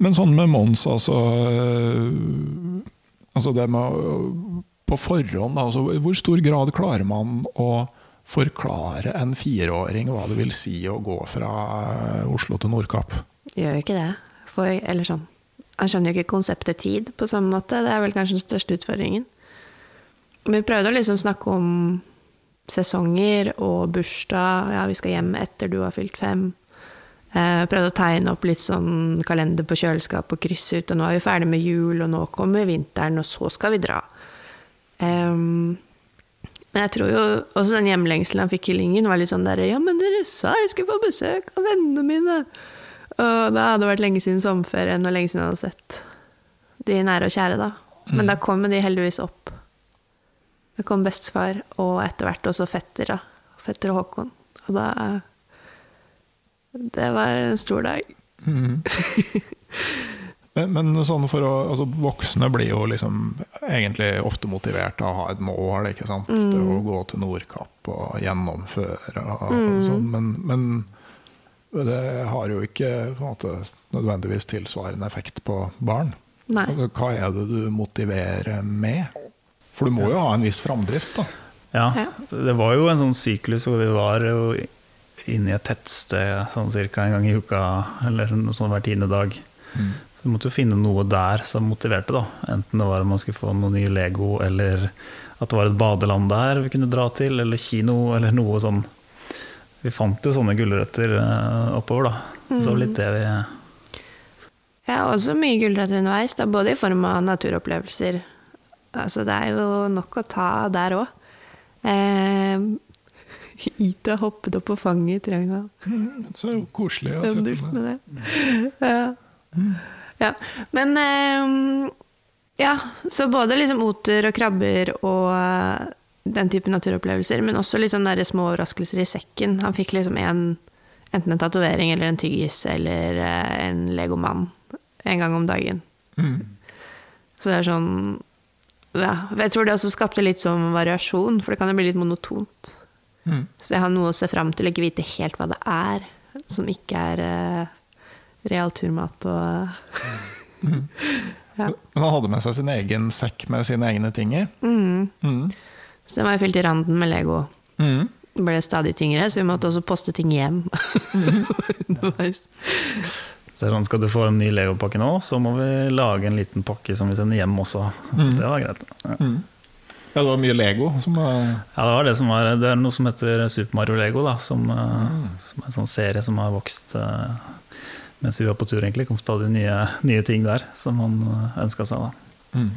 men sånn med Mons, altså uh, Altså det med på forhånd, altså hvor stor grad klarer man å forklare en fireåring hva det vil si å gå fra Oslo til Nordkapp? Gjør jo ikke det. For, eller sånn. Han skjønner jo ikke konseptet tid på samme måte. Det er vel kanskje den største utfordringen. Vi prøvde å liksom snakke om sesonger og bursdag. Ja, vi skal hjem etter du har fylt fem. Eh, prøvde å tegne opp litt sånn kalender på kjøleskap og krysse ut. Og nå er vi ferdig med jul, og nå kommer vinteren, og så skal vi dra. Um, men jeg tror jo også den hjemlengselen han fikk i Lyngen, var litt sånn der Ja, men dere sa jeg skulle få besøk av vennene mine! Og da hadde det vært lenge siden sommerferien, og lenge siden jeg hadde sett de nære og kjære, da. Men mm. da kom de heldigvis opp. Det kom bestefar, og etter hvert også fetter, da. Fetter og Håkon. Og da det var en stor dag. Mm. men, men sånn for å, altså voksne blir jo liksom egentlig ofte motivert av å ha et mål. ikke sant? Mm. Det å gå til Nordkapp og gjennomføre og, mm. sånn. Men, men, det har jo ikke måte, nødvendigvis tilsvarende effekt på barn. Nei. Altså, hva er det du motiverer med? For du må jo ha en viss framdrift, da. Ja, det var jo en sånn syklus hvor vi var jo inne i et tettsted sånn ca. en gang i uka, eller noe sånt hver tiende dag. Mm. Så måtte jo finne noe der som motiverte, da. Enten det var om man skulle få noe ny Lego, eller at det var et badeland der vi kunne dra til, eller kino, eller noe sånn. Vi fant jo sånne gulrøtter uh, oppover, da. Så det var litt det vi Ja, også mye gulrøtter underveis, da, både i form av naturopplevelser. Altså, det er jo nok å ta der òg. Eh, Ida hoppet opp på fanget i Ragnvald. Mm, så koselig å sette på det. Ja. ja. Men um, Ja, så både liksom oter og krabber og uh, den type naturopplevelser, men også litt sånne små overraskelser i sekken. Han fikk liksom en, enten en tatovering eller en tyggis eller uh, en legomann en gang om dagen. Mm. Så det er sånn ja, Jeg tror det også skapte litt sånn variasjon, for det kan jo bli litt monotont. Mm. Så jeg har noe å se fram til, ikke vite helt hva det er, som ikke er uh, real turmat og mm. ja. Men han hadde med seg sin egen sekk med sine egne ting i? Mm. mm. Så den var jo fylt i randen med Lego. Mm. Det ble stadig tyngre, så vi måtte også poste ting hjem. Det er sånn, Skal du få en ny Lego-pakke nå, så må vi lage en liten pakke som vi sender hjem også. Mm. Det var greit. Ja. Ja, det var mye Lego? Som, ja, det var det som var Det er noe som heter Super Mario Lego, da, som, mm. som er en sånn serie som har vokst uh, mens vi var på tur. egentlig, kom stadig nye, nye ting der som man eh, ønska seg. da. Mm.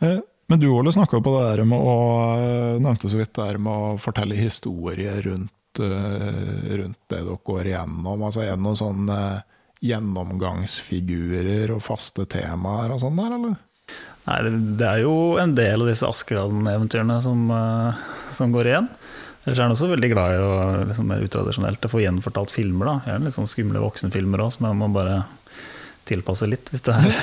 Eh, men du Ole, snakka på det der med å nevnte så vidt det der med å fortelle historier rundt, rundt det dere går igjennom. altså Er det noen sånne gjennomgangsfigurer og faste temaer og sånn der, eller? Nei, det er jo en del av disse Askeladden-eventyrene som, eh, som, går igjen. Ellers er han også veldig glad i å liksom, utradisjonelt få gjenfortalt filmer. da. Gjerne litt sånn skumle voksenfilmer òg, som jeg må bare tilpasse litt, hvis det er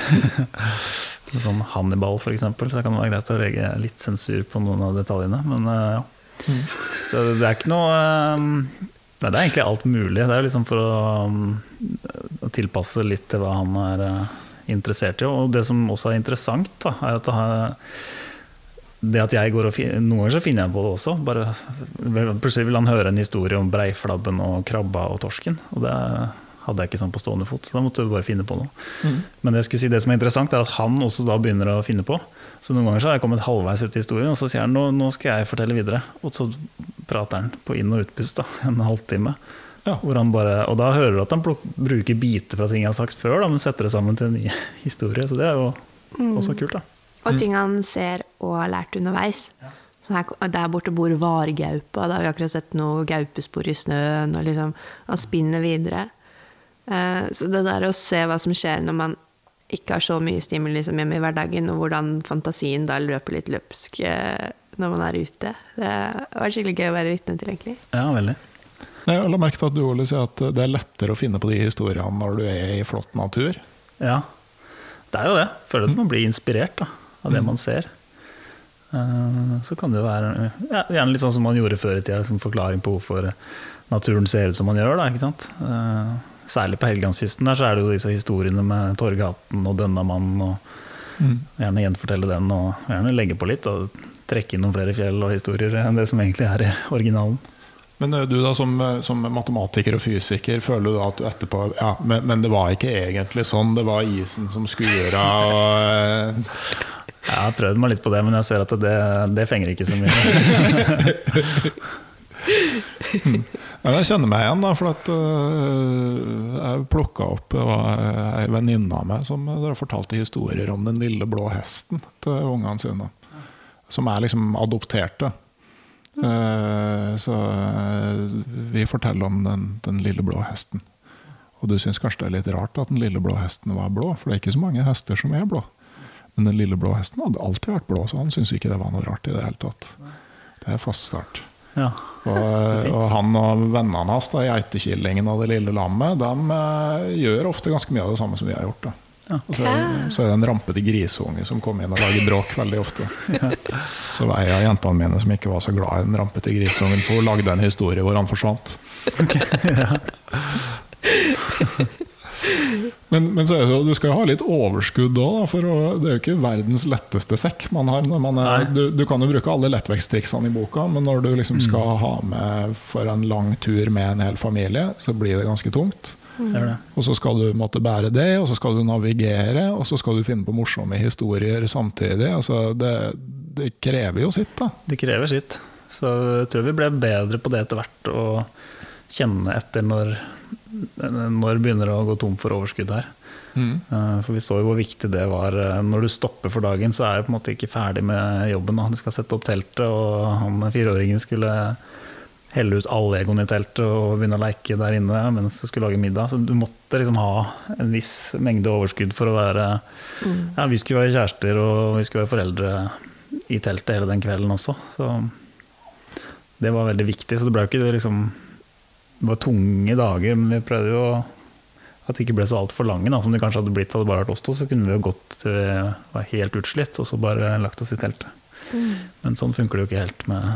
sånn Hannibal, f.eks. Så det kan være greit å legge litt sensur på noen av detaljene. Men eh, ja. Mm. Så det er ikke noe eh, Nei, det er egentlig alt mulig. Det er liksom for å, um, å tilpasse litt til hva han er interessert i. Og det som også er interessant, da, er at det, at jeg går og finner Noen ganger så finner jeg på det også. Bare, plutselig vil han høre en historie om breiflabben og krabba og torsken. Og det hadde jeg ikke sånn på stående fot, så da måtte vi bare finne på noe. Men det, si, det som er interessant, er at han også da begynner å finne på. Så noen ganger så har jeg kommet halvveis ut i historien, og så sier han nå, nå skal jeg fortelle videre. Og så prater han på inn- og utpust da, en halvtime. Ja. Bare, og da hører du at han bruker biter fra ting jeg har sagt før, da, men setter det sammen til en ny historie. Så det er jo også kult. da. Og ting han ser og har lært underveis. Så her, der borte bor vargaupa, da har vi akkurat sett noe gaupespor i snøen. Og liksom, han spinner videre. Eh, så det der å se hva som skjer når man ikke har så mye stimuli som hjemme i hverdagen, og hvordan fantasien da løper litt løpsk eh, når man er ute, det har vært skikkelig gøy å være vitne til, egentlig. Ja, veldig. Jeg la merke til at du Ole, sier at det er lettere å finne på de historiene når du er i flott natur. Ja, det er jo det. Føler at man blir inspirert da, av det man ser. Eh, Så kan det jo være ja, gjerne litt sånn som man gjorde før i tida, liksom forklaring på hvorfor naturen ser ut som man gjør. Da? Eh, Særlig på Helgelandskysten der så er det jo disse historiene med Torghatten og Dønnamannen. og Gjerne gjenfortelle den og gjerne legge på litt. Og trekke inn noen flere fjell og historier enn det som egentlig er i originalen. Men du da som, som matematiker og fysiker, føler du da at du etterpå Ja, men, men det var ikke egentlig sånn, det var isen som skura og ø, Jeg har prøvd meg litt på det, men jeg ser at det, det fenger ikke så mye. Jeg kjenner meg igjen, da, for at jeg plukka opp ei venninne av meg som fortalte historier om den lille blå hesten til ungene sine. Som er liksom adopterte. Eh, så eh, vi forteller om den, den lille blå hesten. Og du syns kanskje det er litt rart at den lille blå hesten var blå, for det er ikke så mange hester som er blå. Men den lille blå hesten hadde alltid vært blå, så han syntes ikke det var noe rart i det hele tatt. Det er fast start. Ja. Og, og han og vennene hans, da, Geitekillingen og Det lille lammet, de eh, gjør ofte ganske mye av det samme som vi har gjort. Da. Ja. Og så, så er det en rampete grisunge som kommer inn og lager bråk veldig ofte. Så var ei av jentene mine som ikke var så glad i den rampete grisungen, så hun lagde en historie hvor han forsvant. Men, men så er det så, du skal jo ha litt overskudd òg, for å, det er jo ikke verdens letteste sekk man har. Når man er, du, du kan jo bruke alle lettveksttriksene i boka, men når du liksom skal ha med for en lang tur med en hel familie, så blir det ganske tungt. Er. Og så skal du måtte bære det, og så skal du navigere, og så skal du finne på morsomme historier samtidig. Altså, det, det krever jo sitt, da. Det krever sitt. Så jeg tror vi ble bedre på det etter hvert, å kjenne etter når, når begynner det å gå tom for overskudd her. Mm. For vi så jo hvor viktig det var. Eh, Når du stopper for dagen, så er du på en måte ikke ferdig med jobben. da. Du skal sette opp teltet, og han fireåringen skulle helle ut alle egoene i teltet og begynne å leke der inne mens du skulle lage middag. Så du måtte liksom ha en viss mengde overskudd for å være Ja, vi skulle være kjærester, og vi skulle være foreldre i teltet hele den kvelden også. Så det var veldig viktig. Så det ble jo ikke liksom Det var tunge dager, men vi prøvde jo at det ikke ble så altfor lange. Da. Som det kanskje hadde blitt hadde bare vært oss to, så kunne vi jo gått til vi var helt utslitt og så bare lagt oss i teltet. Men sånn funker det jo ikke helt med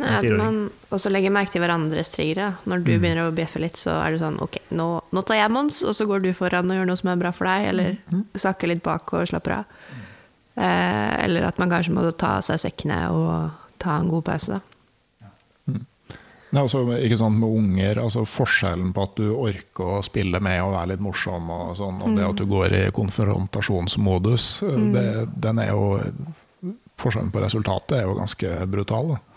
Nei, at man også legger merke til hverandres triggere. Når du begynner å bjeffe litt, så er det sånn Ok, nå, nå tar jeg Mons, og så går du foran og gjør noe som er bra for deg. Eller snakker litt bak og slapper av. Eh, eller at man kanskje må ta av seg sekkene og ta en god pause, da. Det er også, ikke sant, med unger, altså Forskjellen på at du orker å spille med og være litt morsom, og, sånn, og det at du går i konfrontasjonsmodus, det, den er jo Forskjellen på resultatet er jo ganske brutal. Da.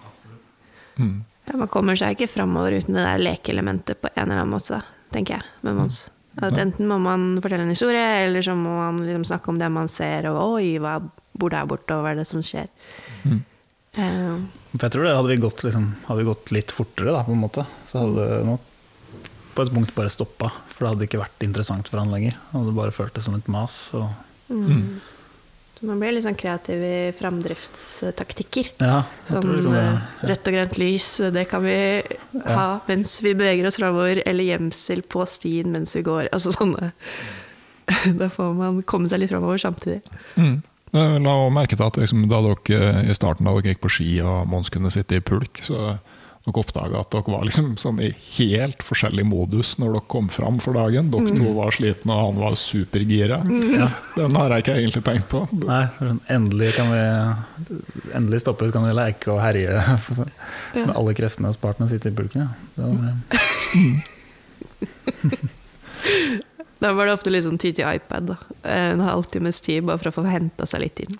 Ja, man kommer seg ikke framover uten det der lekeelementet på en eller annen måte, tenker jeg, med Mons. At enten må man fortelle en historie, eller så må man liksom snakke om det man ser, og oi, hva bor der borte, og hva er det som skjer? Eh, For jeg tror det hadde vi gått, liksom, hadde vi gått litt fortere, da, på en måte, så hadde det nok på et punkt bare stoppa. For det hadde ikke vært interessant for han lenger. Han hadde bare følt det som et mas. Og, så man blir litt sånn kreativ i framdriftstaktikker. ja, Sånn liksom det, eh, rødt og grønt lys, det kan vi ha mens vi beveger oss framover, eller gjemsel på stien mens vi går. Altså sånne Da får man komme seg litt framover samtidig. Mm. La også merke til at liksom, da dere i starten da dere gikk på ski og Mons kunne sitte i pulk, så dere oppdaga at dere var liksom sånn i helt forskjellig modus når dere kom fram for dagen. Dere to var slitne, og han var supergira. Den har jeg ikke egentlig tenkt på. Nei, endelig kan vi Endelig stoppet kan vi leke og herje med alle kreftene og spart med å sitte i pulken. Ja. Det var, Da var det ofte litt sånn tid til iPad. Da. En halvtimes tid bare for å få henta seg litt inn.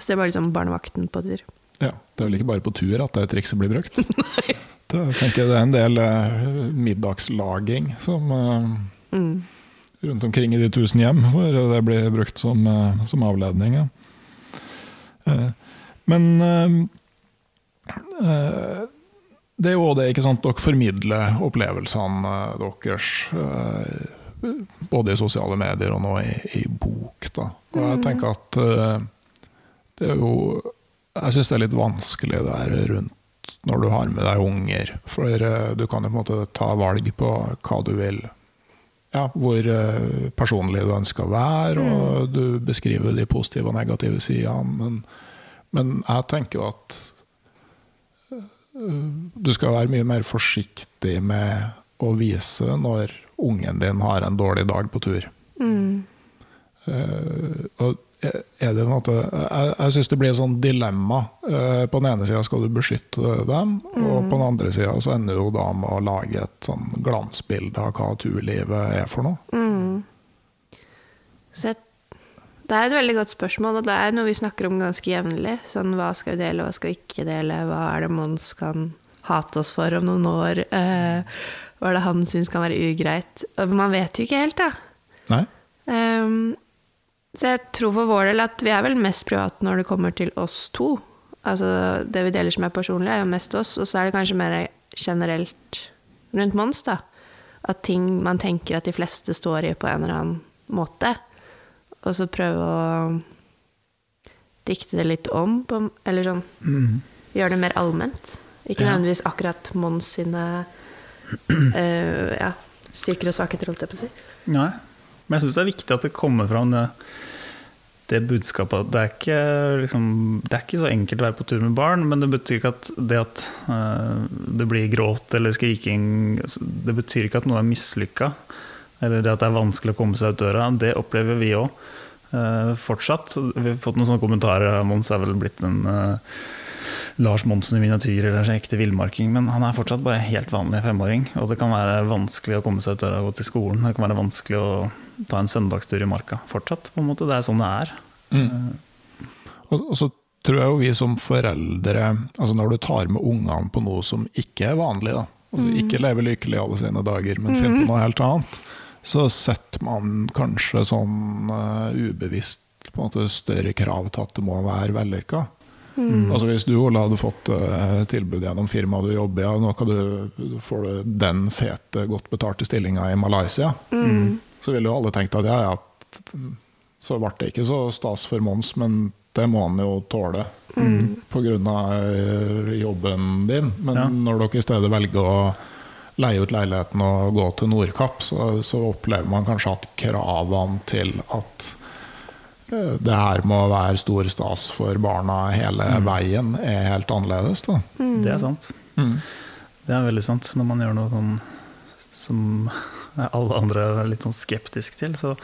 Så det var liksom barnevakten på tur. Ja, Det er vel ikke bare på tur at det trikset blir brukt. Det, jeg tenker det er en del eh, middagslaging som eh, Mm. rundt omkring i de tusen hjem, hvor det blir brukt som, eh, som avledning. Ja. Eh, Men eh, eh, det er jo det, ikke sant, dere formidler opplevelsene deres både i sosiale medier og nå i, i bok. Da. Og jeg tenker at det er jo Jeg syns det er litt vanskelig der rundt når du har med deg unger. For eh, du kan jo på en måte ta valg på hva du vil ja, hvor eh, personlig du ønsker å være, og du beskriver de positive og negative sidene. Men, men jeg tenker jo at eh, du skal være mye mer forsiktig med å vise når ungen din har en dårlig dag på tur. Mm. Uh, og det måte, jeg jeg syns det blir et sånt dilemma. Eh, på den ene sida skal du beskytte dem, og på den andre sida så ender du da med å lage et sånn glansbilde av hva turlivet er for noe. Mm. Så jeg, det er et veldig godt spørsmål, og det er noe vi snakker om ganske jevnlig. Sånn, hva skal vi dele, hva skal vi ikke dele? Hva er det Mons kan hate oss for om noen år? Eh, hva er det han syns kan være ugreit? Man vet jo ikke helt, da. Nei? Ehm, så jeg tror for vår del at vi er vel mest private når det kommer til oss to. Altså det vi deler som er personlig, er jo mest oss, og så er det kanskje mer generelt rundt Mons, da. At ting man tenker at de fleste står i på en eller annen måte. Og så prøve å dikte det litt om, på, eller sånn Gjøre det mer allment. Ikke Ja. nødvendigvis akkurat Mons sine eh, ja, styrker og svakheter, holdt jeg på å si. Nei. Men jeg syns det er viktig at det kommer fram det, det budskapet det er, ikke, liksom, det er ikke så enkelt å være på tur med barn, men det betyr ikke at det at uh, det blir gråt eller skriking Det betyr ikke at noe er mislykka, eller det at det er vanskelig å komme seg ut døra. Det opplever vi òg fortsatt. Vi har fått noen sånne kommentarer. Mons er vel blitt en eh, Lars Monsen i miniatyr eller en ekte villmarking, men han er fortsatt bare helt vanlig femåring. Og det kan være vanskelig å komme seg ut døra og gå til skolen. Det kan være vanskelig å ta en søndagstur i marka fortsatt. på en måte. Det er sånn det er. Og, og så tror jeg jo vi som foreldre altså Når du tar med ungene på noe som ikke er vanlig, da, og du ikke lever lykkelig alle sine dager, men finner på noe helt annet, så setter man kanskje sånn uh, ubevisst på en måte større krav til at det må være vellykka. Altså Hvis du Ola, hadde fått uh, tilbud gjennom firmaet du jobber i, ja, nå kan du, får du den fete, godt betalte stillinga i Malaysia, så ville jo alle tenkt at ja, ja, så ble det ikke så stas for Mons, men det må han jo tåle pga. jobben din. Men Ja. når dere i stedet velger å leie ut leiligheten og gå til Nordkapp, så, så opplever man kanskje at kravene til at eh, det her med å være stor stas for barna hele veien, er helt annerledes. Da. Det er sant. Det er veldig sant. Når man gjør noe sånn som alle andre er litt sånn skeptisk til, så,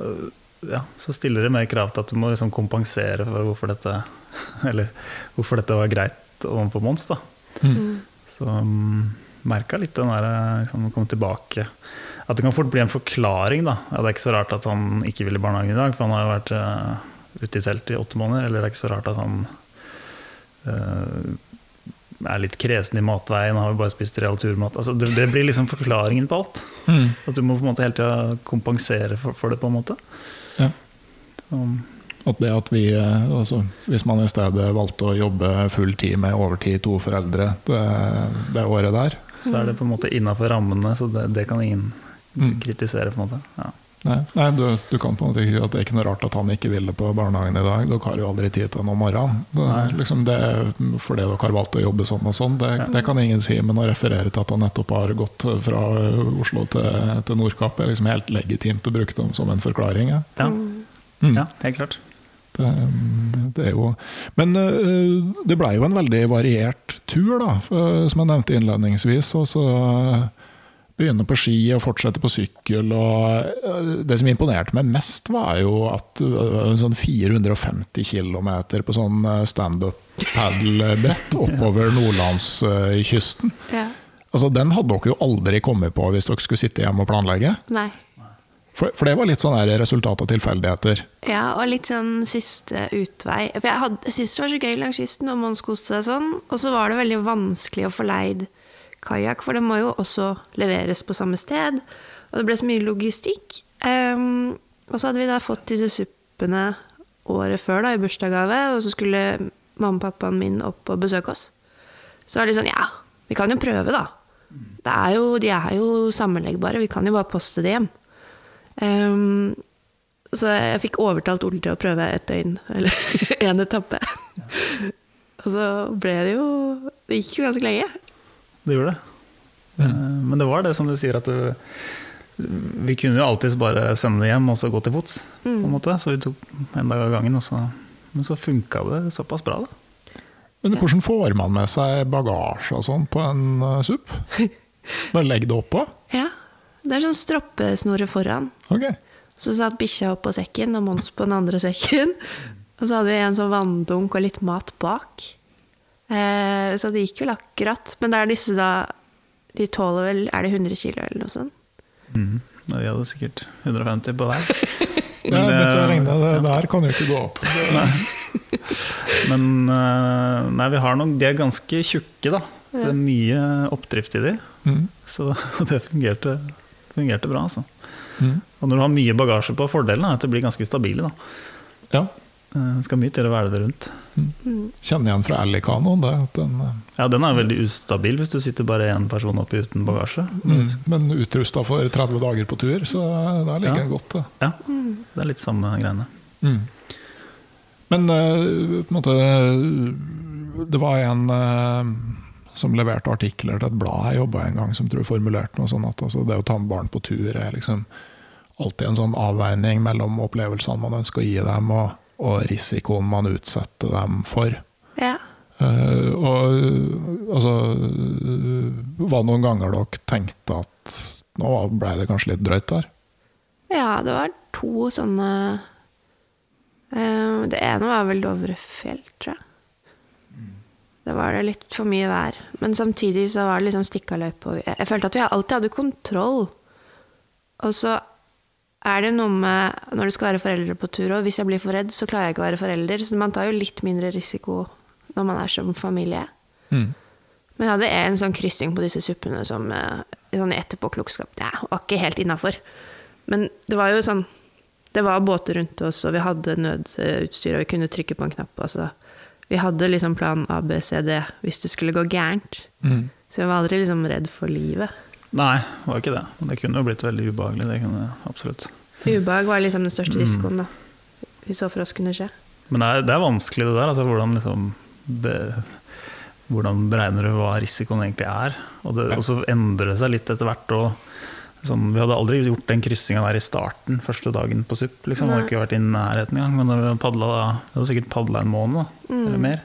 øh, ja, så stiller det mer krav til at du må liksom kompensere for hvorfor dette, eller hvorfor dette var greit overfor Mons. Da. Så um, merka litt den der liksom, komme tilbake At det kan fort bli en forklaring. Da. Ja, det er ikke så rart at han ikke vil i barnehagen i dag, for han har jo vært uh, ute i telt i åtte måneder. Eller det er ikke så rart at han uh, er litt kresen i matveien, har jo bare spist real turmat. Altså, det, det blir liksom forklaringen på alt. At du må på en måte hele tida kompensere for, for det, på en måte. Ja. Så, At det at vi, eh, altså, hvis man i stedet valgte å jobbe full tid med overtid to foreldre det, det året der så er det på en måte innafor rammene, så det, det kan ingen kritisere. på en måte. Ja. Nei, nei du, du kan på en måte ikke si at det er ikke noe rart at han ikke ville på barnehagen i dag. Dere har jo aldri tid til det om morgenen. Det, er liksom det, fordi dere har valgt å jobbe sånn og sånn, det, det kan ingen si. Men å referere til at han nettopp har gått fra Oslo til, til Nordkapp, er liksom helt legitimt å bruke det som en forklaring. Ja. Ja. Mm. ja, helt klart. Det, det er jo Men eh, det blei jo en veldig variert tur, da, som jeg nevnte innledningsvis. og Altså, begynne på ski og fortsette på sykkel. Og eh, det som imponerte meg mest, var jo at eh, sånn 450 km på sånn eh, standup-padelbrett oppover nordlandskysten. Ja. Altså, den hadde dere jo aldri kommet på hvis dere skulle sitte hjemme og planlegge. Nei. For, for det var litt sånn resultat av tilfeldigheter. Ja, og litt sånn siste utvei. For jeg, hadde, jeg syntes det var så gøy langs kysten, og Mons koste seg sånn. Og så var det veldig vanskelig å få leid kajakk, for det må jo også leveres på samme sted. Og det ble så mye logistikk. Um, og så hadde vi da fått disse suppene året før da, i bursdagsgave, og så skulle mamma og pappaen min opp og besøke oss. Så var det sånn, ja, vi kan jo prøve da. Det er jo, de er jo sammenleggbare, vi kan jo bare poste det hjem. Um, så jeg fikk overtalt Ole til å prøve et døgn, eller én etappe. Og så ble det jo Det gikk jo ganske lenge. Det gjorde det. Mm. Men det var det som du sier, at du, vi kunne jo alltids bare sende det hjem og så gå til fots. på en måte. Så vi tok en dag av gangen, og så, men så funka det såpass bra. da. Men hvordan får man med seg bagasje og sånn på en uh, SUP? Bare legg det oppå? Ja. Det er sånn stroppesnore foran. Okay. Så satt bikkja oppå sekken og Mons på den andre sekken. Og så hadde vi en sånn vanndunk og litt mat bak. Eh, så det gikk vel akkurat. Men det er disse da De tåler vel Er det 100 kilo eller noe sånt? Mm. Men Vi hadde sikkert 150 på hver. Ja, Men det- dette regnet, det der kan jo ikke gå opp. Men eh, nei, vi har nok De er ganske tjukke, da. Det er mye oppdrift i de. Mm. Så det fungerte, fungerte bra, altså. Mm. Og når du har mye bagasje på, fordelen er at de blir ganske stabile. da. Ja. Eh, Det skal mye til å være det rundt. Kjenner igjen fra at den, uh, Ja, den er veldig ustabil hvis du sitter bare én person oppi uten bagasje. mm, Men utrusta for 30 dager på tur, så der ligger Ja. den godt. Det. Ja, det er litt samme greiene. Mm. Men eh, på en måte Det var en eh, som leverte artikler til et blad jeg jobba en gang, som tror formulerte noe sånn at altså, det å ta med barn på tur er liksom alltid en sånn avveining mellom opplevelsene man ønsker å gi dem, og, og risikoen man utsetter dem for. Ja. Uh, og altså Var det noen ganger dere tenkte at nå ble det kanskje litt drøyt der? Ja, det var to sånne uh, Det ene var vel Dovrefjell, tror jeg. Det var det litt for mye vær. Men samtidig så var det liksom stikkaløype. og Jeg, jeg følte at vi alltid hadde kontroll. Og så er det noe med når du skal være foreldre på tur, og hvis jeg blir for redd, så klarer jeg ikke å være forelder. Så man tar jo litt mindre risiko når man er som familie. Mm. Men jeg hadde en sånn kryssing på disse suppene som eh, sånn etterpåklokskap ja, var ikke helt innafor. Men det var jo sånn Det var båter rundt oss, og vi hadde nødutstyr, og vi kunne trykke på en knapp. Altså. Vi hadde liksom plan A, B, C, D hvis det skulle gå gærent. Mm. Så jeg var aldri liksom redd for livet. Nei, det var ikke det. Men det kunne jo blitt veldig ubehagelig. Det kunne absolutt. Ubehag var liksom den største risikoen, da. Vi så for oss kunne skje. Men det er, det er vanskelig det der. Altså, hvordan, liksom, be, hvordan beregner du hva risikoen egentlig er? Og, det, og så endrer det seg litt etter hvert. Og, sånn, vi hadde aldri gjort den kryssinga der i starten, første dagen på SUP. Liksom. Hadde ikke vært i nærheten engang. Men da vi hadde sikkert padla en måned da, eller mer.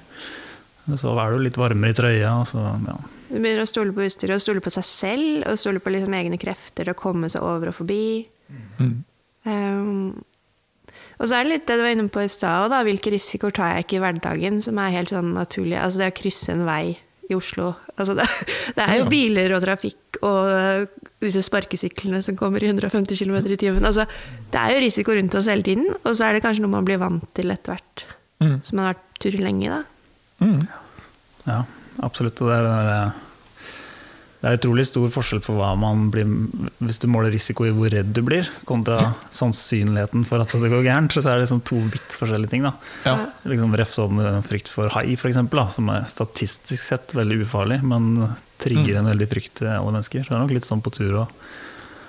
Så er du litt varmere i trøya. og Så, ja. Du begynner å stole på utstyret, og stole på seg selv, og stole på liksom egne krefter til å komme seg over og forbi. Mm. Um, og så er det litt det du var inne på i stad, da. Hvilke risikoer tar jeg ikke i hverdagen som er helt sånn naturlig. Altså det å krysse en vei i Oslo. Altså det, det er jo biler og trafikk og øh, disse sparkesyklene som kommer i 150 km i timen. Altså, det er jo risiko rundt oss hele tiden, og så er det kanskje noe man blir vant til etter hvert. Mm. Som man har vært tur lenge, da. Mm. Ja, absolutt. Det, er, det er- utrolig stor forskjell på hva man blir Hvis du måler risiko i hvor redd du blir, kontra sannsynligheten for at det går gærent, så er det liksom to vidt forskjellige ting. Da. Ja. Liksom Ref sånn eh, frykt for hai, eksempel, som er statistisk sett veldig ufarlig, men trigger en veldig frykt til alle mennesker. Så det er nok litt sånn på tur òg.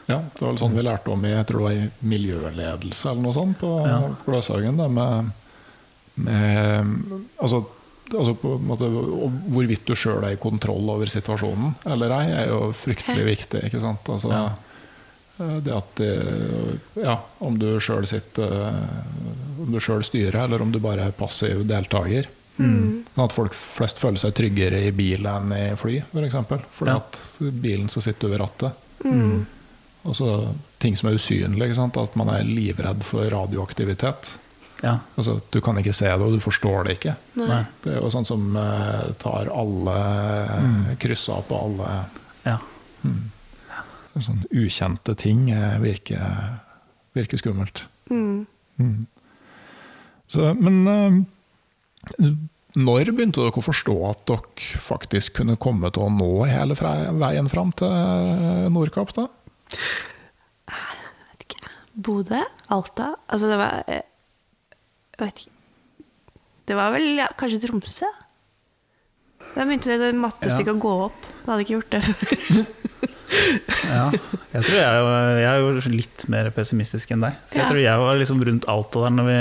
Ja, det var sånn vi lærte om i jeg tror det var i miljøledelse eller noe sånt på Ja. Gløshaugen. Med, med, altså, altså på en måte, hvorvidt du sjøl er i kontroll over situasjonen eller ei, er jo fryktelig viktig. ikke sant? Altså, Ja. eh, Det at de, ja, Om du sjøl sitter eh, om du sjøl styrer, eller om du bare er passiv deltaker. Sånn at folk flest føler seg tryggere i bil enn i fly, f.eks. For eksempel. Fordi Ja. at bilen så sitter over rattet. rattet. Og så ting som er usynlige. Ikke sant? At man er livredd for radioaktivitet. Ja. Altså, du kan ikke se det, og du forstår det ikke. Nei. Det er jo sånn som uh, tar alle krysser på alle Ja. sånn ukjente ting eh, virker, virker skummelt. Mm. Mm. Så, men uh, når begynte dere å forstå at dere faktisk kunne komme til å nå hele veien fram til Nordkapp? da? Bodø? Alta? Altså, det var Jeg vet ikke. Det var vel ja, kanskje Tromsø? Da begynte det mattestykket å gå opp. Du hadde ikke gjort det før. ja. Jeg tror jeg, jeg er jo litt mer pessimistisk enn deg. Så jeg Ja. tror jeg var liksom rundt Alta der når vi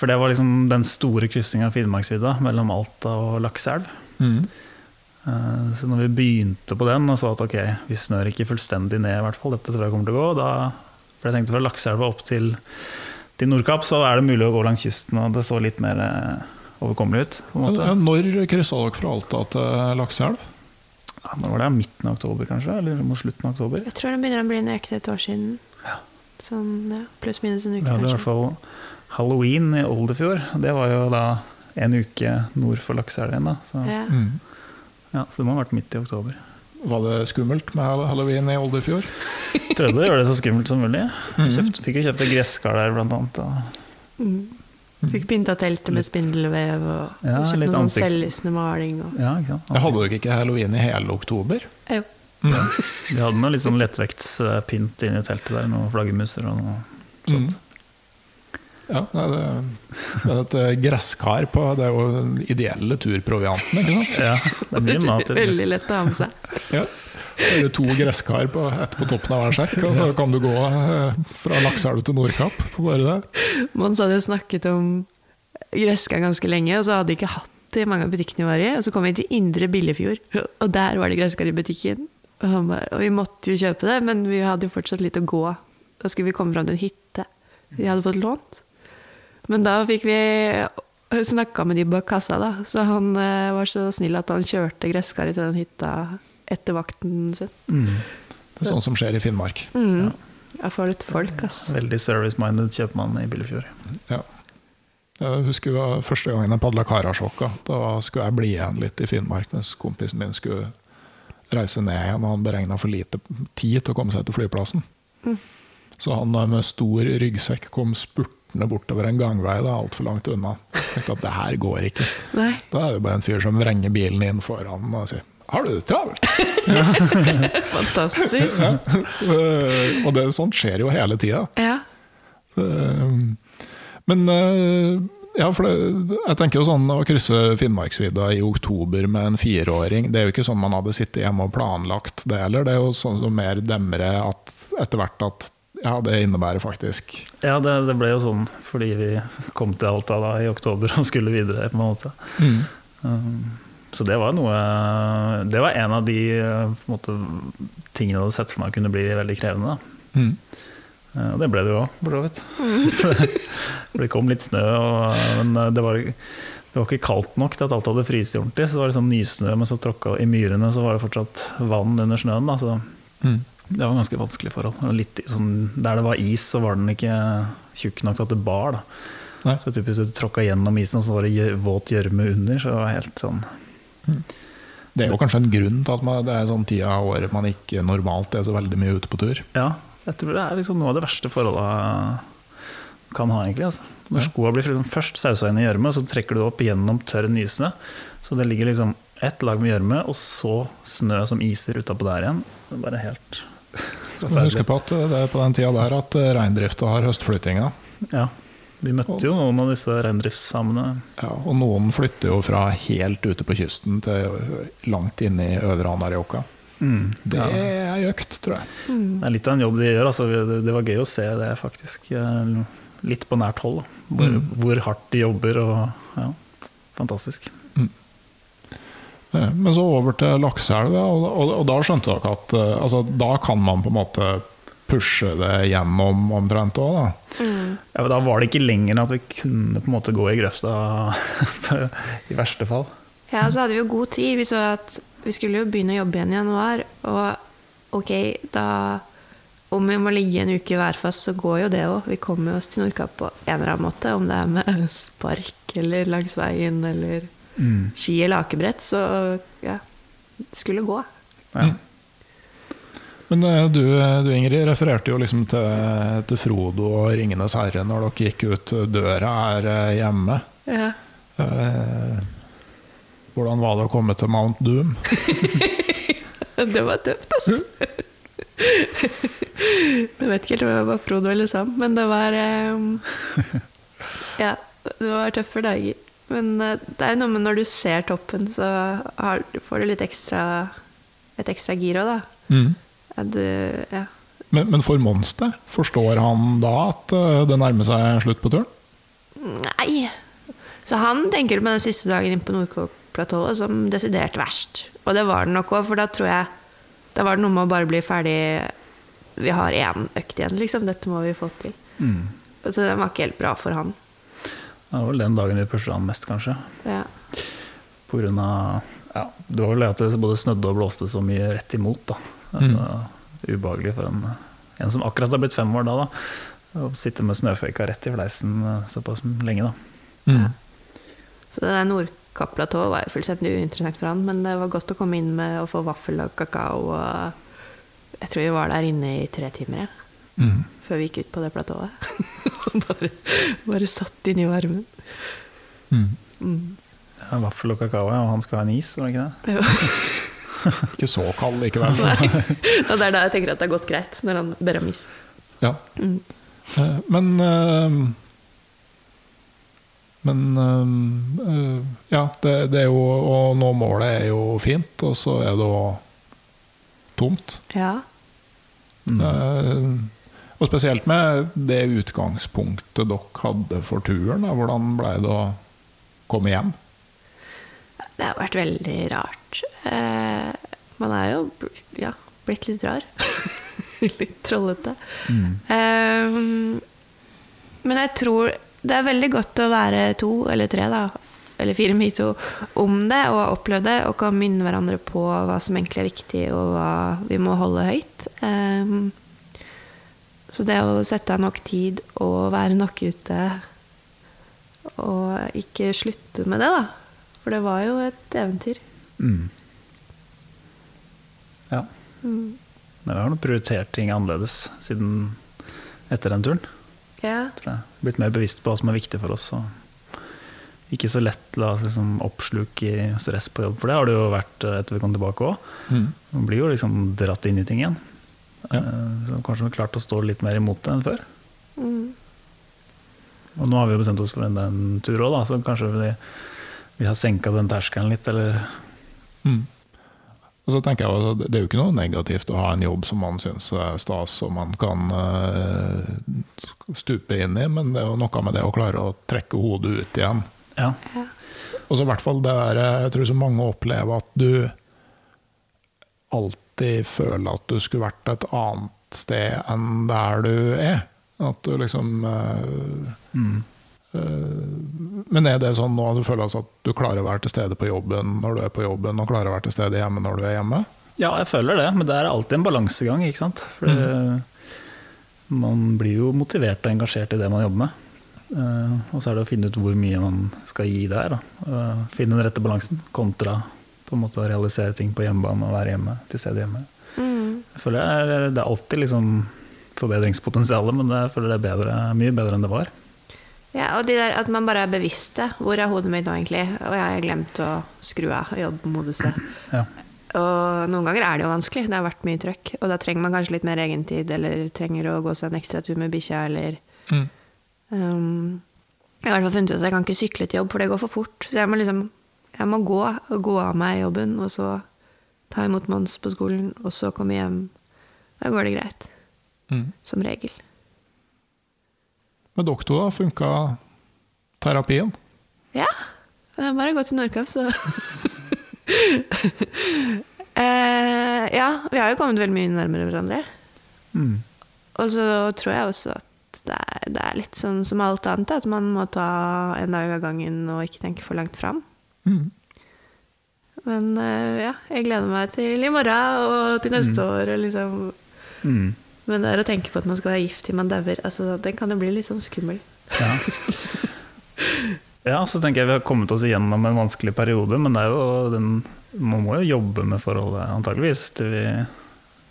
For det var liksom den store kryssinga av Finnmarksvidda mellom Alta og Lakselv. Mm. Så når vi begynte på den og så at ok, vi snør ikke fullstendig ned, i hvert fall, dette tror jeg kommer til å gå, da for jeg tenkte fra Lakseelva opp til, til Nordkapp, så er det mulig å gå langs kysten, og det så litt mer eh, overkommelig ut. på en måte. Ja, Når kryssa dere fra Alta til Lakseelv? Ja, når var det? Midten av oktober, kanskje? Eller mot slutten av oktober? Jeg tror det begynner å bli nøyaktig et år siden. Sånn, ja, Pluss-minus en uke Vi Det hadde i hvert fall halloween i Oldefjord. Det var jo da en uke nord for Lakseelven. da. Så, Ja. Mm. ja, så det må ha vært midt i oktober. Var det skummelt med halloween i Oldefjord? Prøvde å gjøre det så skummelt som mulig. Mhm. Kjøpt, fikk jo kjøpt et gresskar der, blant annet. Og, Mm. Fikk pynta teltet med spindelvev og Ja, kjøpt litt noe sånn selvlysende maling. Og... ja, ikke sant? Jeg hadde dere ikke halloween i hele oktober? Jo. Vi hadde noe litt sånn lettvektspynt inni teltet der. Noen flaggermuser og noe sånt. Mm. Ja, det, det er et eh, gresskar på Det er jo den ideelle turprovianten, ikke sant? Ja, det blir mat i. Veldig lett å ha med seg. Ja. Det er to gresskar på ett på toppen av hver sekk, og så kan du gå eh, fra Lakseelv til Nordkapp på bare det. Mons hadde snakket om gresskar ganske lenge, og så hadde de ikke hatt det i mange av butikkene vi var i. Og så kom vi til Indre Billefjord, og der var det gresskar i butikken. Og, han bare, og vi måtte jo kjøpe det, men vi hadde jo fortsatt litt å gå. Da skulle vi komme fram til en hytte vi hadde fått lånt. Men da fikk vi snakka med de bak kassa, da. Så han eh, var så snill at han kjørte gresskaret til den hytta etter vakten sin. Mm. Det er sånn som skjer i Finnmark. Mm. Jeg får litt folk, ass. Veldig service-minded kjøpmann i Billefjord. Ja. Jeg husker første gangen jeg padla Karasjokka. Da skulle jeg bli igjen litt i Finnmark mens kompisen min skulle reise ned igjen, og han beregna for lite tid til å komme seg til flyplassen. Så han med stor ryggsekk kom spurtende bortover en gangvei da, altfor langt unna. Jeg tenkte at det her går ikke. Nei. Da er det bare en fyr som vrenger bilen inn foran og sier 'Har du det travelt?' Fantastisk. Ja. Så, og det, sånt skjer jo hele tida. Ja. Eh, Men eh, ja, for det, jeg tenker jo sånn å krysse Finnmarksvidda i oktober med en fireåring, det er jo ikke sånn man hadde sittet hjemme og planlagt det heller. Det er jo sånn som mer demrer at etter hvert at ja, det innebærer faktisk Ja, det, det ble jo sånn fordi vi kom til Alta da i oktober og skulle videre. på en måte. Um, så det var noe Det var en av de på en måte, tingene jeg hadde sett for meg kunne bli veldig krevende. da. Mm. Eh, Og det ble det jo òg, for så vidt. For det kom litt snø, og, men eh, det var, det var ikke kaldt nok til at alt hadde fryst ordentlig. Så det var liksom nysnø, men så tråkka i myrene, så var det fortsatt vann under snøen. Da, så Mm. Det var ganske vanskelige forhold. Sånn, der det var is, så var den ikke tjukk nok til at det bar. Så typisk du tråkka gjennom isen, og så var det våt gjørme under. Så det var helt sånn Det er jo kanskje en grunn til at man, det er sånn tida av året man ikke normalt er så veldig mye ute på tur. Ja, jeg tror det er liksom noe av det verste forholdet kan ha, egentlig. Altså. Når skoa blir liksom først sausa inn i gjørme, så trekker du opp gjennom tørr nysnø. Så det ligger liksom ett lag med gjørme, og så snø som iser utapå der igjen. Det er bare helt Husk på at det er på den tida der at eh, reindrifta har høstflyttinga. Ja. Vi møtte jo noen av disse reindriftssamene. Ja, og noen flytter jo fra helt ute på kysten til langt inne i Øvre Anárjohka. Mm. Det Ja. er ei økt, tror jeg. Det er litt av en jobb de gjør. Altså. Det, var gøy å se det faktisk eh, litt på nært hold. Da. Hvor, Mm. hvor hardt de jobber. Og, ja, fantastisk. Eh, Men så over til lakseelva, og, og, og da skjønte dere at eh, altså, da kan man på en måte pushe det gjennom omtrent òg, da. Ja, da var det ikke lenger enn at vi kunne på en måte gå i grøfta i verste fall. Ja, og så hadde vi jo god tid. Vi så at vi skulle jo begynne å jobbe igjen i januar. Og ok, da Om vi må ligge en uke værfast, fast, så går jo det òg. Vi kommer oss til Nordkapp på en eller annen måte. Om det er med spark eller langs veien eller ski eller akebrett. Så ja, det skulle gå. Ja. Men eh, du, du Ingrid refererte jo liksom til, til Frodo og 'Ringenes herre' når dere gikk ut døra her eh, hjemme. Ja. Eh, hvordan var det å komme til Mount Doom? Det var tøft, altså. Jeg vet ikke helt om det var Frodo eller Sam, men det var eh, Ja, det var tøffe dager. Men eh, det er jo noe med når du ser toppen, så har, får du litt ekstra et ekstra gir òg, da. Mm. Du, ja. Men, men for Monster, forstår han da at eh, det nærmer seg slutt på turen? Nei. Så han tenker på den siste dagen inne på Nordkåplatået som desidert verst. Og det var det nok òg, for da tror jeg Da var det noe med å bare bli ferdig Vi har én økt igjen, liksom. Dette må vi få til. Mm. Så det var ikke helt bra for han. Det var vel den dagen vi pusha han mest, kanskje. Ja. På grunn av ja, Det var vel det at det både snødde og blåste så mye rett imot. da. Altså, Ubehagelig for en, en som akkurat har blitt fem år da. da Å sitte med snøføyka rett i fleisen eh, såpass lenge, da. Mm. Så det der Nordkapp-platået var fullstendig uinteressant for han, men det var godt å komme inn med å få vaffel og kakao. Og jeg tror vi var der inne i tre timer, ja. Mm. før vi gikk ut på det platået. Bare, bare satt inn i varmen. Mm. Mm. Ja, vaffel og kakao, og han skal ha en is, var det ikke det? Jo. Ikke så kald likevel. Nei. Og det er da jeg tenker at det har gått greit, når han ber om is. Ja. Mm. Eh, Men eh, Men eh, ja, det, det er jo å nå målet er jo fint, og så er det jo tomt. Ja. Eh, Og spesielt med det utgangspunktet dere hadde for turen. Da. Hvordan ble det å komme hjem? Det har vært veldig rart. Eh, man er jo ja, blitt litt rar. litt trollete. Eh, men jeg tror det er veldig godt å være to eller tre, da, eller fire med to, om det og ha opplevd det, og kan minne hverandre på hva som egentlig er viktig, og hva vi må holde høyt. Eh, så det å sette av nok tid og være nok ute og ikke slutte med det, da. For det var jo et eventyr. Mm. Ja. Mm. Men vi har nok prioritert ting annerledes siden etter den turen. Ja. tror jeg. Blitt mer bevisst på hva som er viktig for oss. Og ikke så lett la liksom, oppsluk i stress på jobb, for det har det jo vært eh, etter vi kom tilbake òg. Mm. Man blir jo liksom dratt inn i ting igjen. Ja. Eh, Så kanskje vi har klart å stå litt mer imot det enn før. Mm. Og nå har vi jo bestemt oss for en, en tur òg, så kanskje vi, vi har senka den terskelen litt, eller Mm. Og så tenker jeg at Det er jo ikke noe negativt å ha en jobb som man syns er stas og man kan eh, stupe inn i, men det er jo noe med det å klare å trekke hodet ut igjen. Ja. Og så i hvert fall det der, Jeg tror så mange opplever at du alltid føler at du skulle vært et annet sted enn der du er. At du liksom eh, Mm. eh, Men er det sånn nå at du føler altså at du klarer å være til stede på jobben når du er på jobben, og klarer å være til stede hjemme når du er hjemme? Ja, jeg føler det, men det er alltid en balansegang, ikke sant. For mm. man blir jo motivert og engasjert i det man jobber med. Uh, og så er det å finne ut hvor mye man skal gi der. Eh, finne den rette balansen kontra på en måte å realisere ting på hjemmebane og være hjemme, til stede hjemme. Mm. Jeg føler det er, det er alltid liksom forbedringspotensial, men det, jeg føler det er bedre, mye bedre enn det var. Ja, og de der, at man bare er bevisst det. Hvor er hodet mitt nå, egentlig? Og jeg har glemt å skru av jobbmoduset. Ja. Og noen ganger er det jo vanskelig. Det har vært mye trøkk. Og da trenger man kanskje litt mer egentid, eller trenger å gå seg en ekstra tur med bikkja, eller Mm. um, Jeg har i hvert fall funnet ut at jeg kan ikke sykle til jobb, for det går for fort. Så jeg må liksom Jeg må gå gå av meg jobben, og så ta imot Mons på skolen, og så komme hjem. Da går det greit. Mm. Som regel. Med dere da, funka terapien? Ja. Det er bare å gå til Nordkapp, så eh, Ja, vi har jo kommet veldig mye nærmere hverandre. Mm. Og så tror jeg også at det er, det er litt sånn som alt annet, at man må ta en dag av gangen og ikke tenke for langt fram. Mm. Men eh, ja, jeg gleder meg til i morgen og til neste år. Og liksom. Mm. Men det er å tenke på at man skal være gift til man dauer, altså, den kan jo bli litt sånn skummel. Ja. ja, så tenker jeg vi har kommet oss igjennom en vanskelig periode, men det er jo den, man må jo jobbe med forholdet, antageligvis, til vi,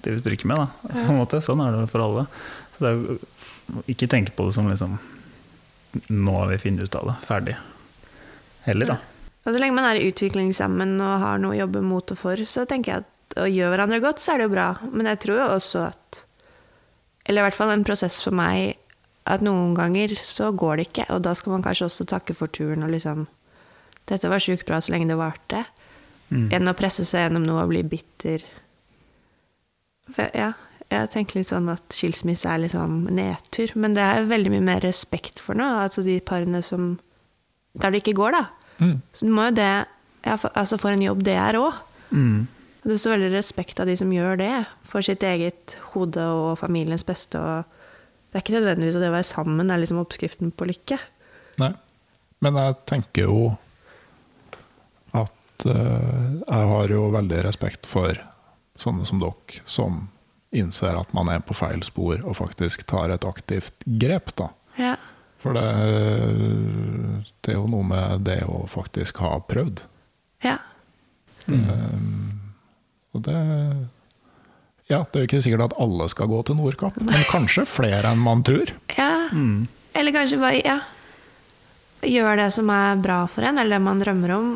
til vi stryker med. Da, på en måte. Sånn er det for alle. Så det er jo, ikke tenke på det som liksom Nå har vi funnet ut av det. Ferdig. Heller, da. Og så lenge man er i utvikling sammen og har noe å jobbe mot og for, så tenker jeg at å gjøre hverandre godt, så er det jo bra. Men jeg tror jo også at Eller i hvert fall en prosess for meg at noen ganger så går det ikke, og da skal man kanskje også takke for turen og liksom Dette var sjukt bra så lenge det varte. Enn å presse seg gjennom noe og bli bitter. For, ja, jeg tenker litt sånn at skilsmisse er liksom nedtur, men det er veldig mye mer respekt for noe. Altså de parene som Der det ikke går, da. Mm. Så du må jo det ja, for, Altså for en jobb det er òg. Mm. Det står veldig respekt av de som gjør det, for sitt eget hode og familiens beste. Og det er ikke nødvendigvis at det å være sammen er liksom oppskriften på lykke. Nei. Men jeg tenker jo at uh, jeg har jo veldig respekt for sånne som dere, som innser at man er på feil spor og faktisk tar et aktivt grep, da. Ja. For det, det er jo noe med det å faktisk ha prøvd. ja. Og det Ja, det er jo ikke sikkert at alle skal gå til Nordkapp, men kanskje flere enn man tror. ja. Eller kanskje bare ja. gjør det som er bra for en, eller det man drømmer om.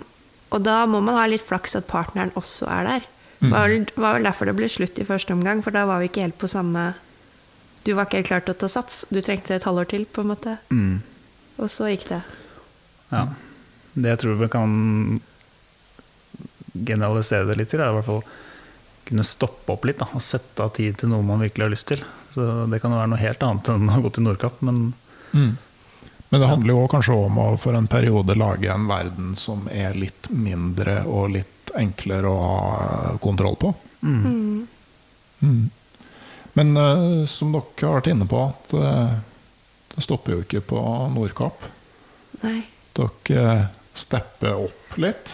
Og da må man ha litt flaks at partneren også er der. Det var vel, var vel derfor det ble slutt i første omgang, for da var vi ikke helt på samme Du var ikke helt klar til å ta sats. Du trengte et halvår til, på en måte. Mm. Og så gikk det. Ja. Det jeg tror vi kan generalisere det litt til, er i hvert fall kunne stoppe opp litt da, og sette av tid til noe man virkelig har lyst til. Så Det kan jo være noe helt annet enn å gå til Nordkapp, men Men det handler jo kanskje om å for en periode lage en verden som er litt mindre og litt enklere å ha kontroll på. Mm. Men uh, som dere har vært inne på, det, det stopper jo ikke på Nordkapp. Nei. Dere stepper opp litt.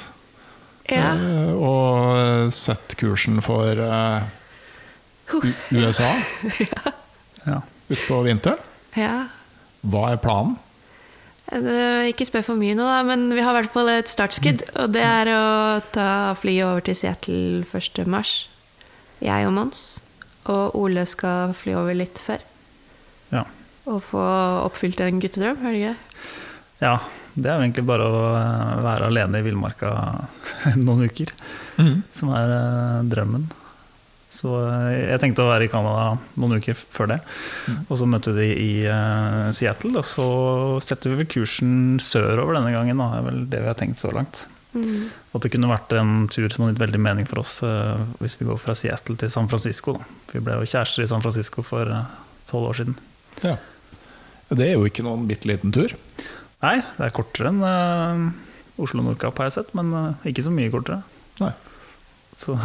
Ja. Uh, Og setter kursen for eh, USA ja. utpå vinteren. ja. Hva er planen? Ikke spør for mye nå, da, men vi har i hvert fall et startskudd. Og det er å ta flyet over til Seattle 1. mars. Jeg og Mons. Og Ole skal fly over litt før. Ja. Og få oppfylt en guttedrøm, er det ikke ja. Det er jo egentlig bare å eh, være alene i villmarka noen uker, som er eh, drømmen. Så eh, jeg tenkte å være i Canada noen uker før det. Og så møtte vi i Seattle, og så setter vi vel kursen sørover denne gangen. Da, er vel det vi har tenkt så langt. At det kunne vært en tur som hadde gitt veldig mening for oss uh, hvis vi går fra Seattle til San Francisco. Da. Vi ble jo kjærester i San Francisco for eh, tolv år siden. Ja. Det er jo ikke noen bitte liten tur. Nei, det er kortere enn uh, Oslo Nordkapp, har jeg sett, men eh, ikke så mye kortere. Nei. Så,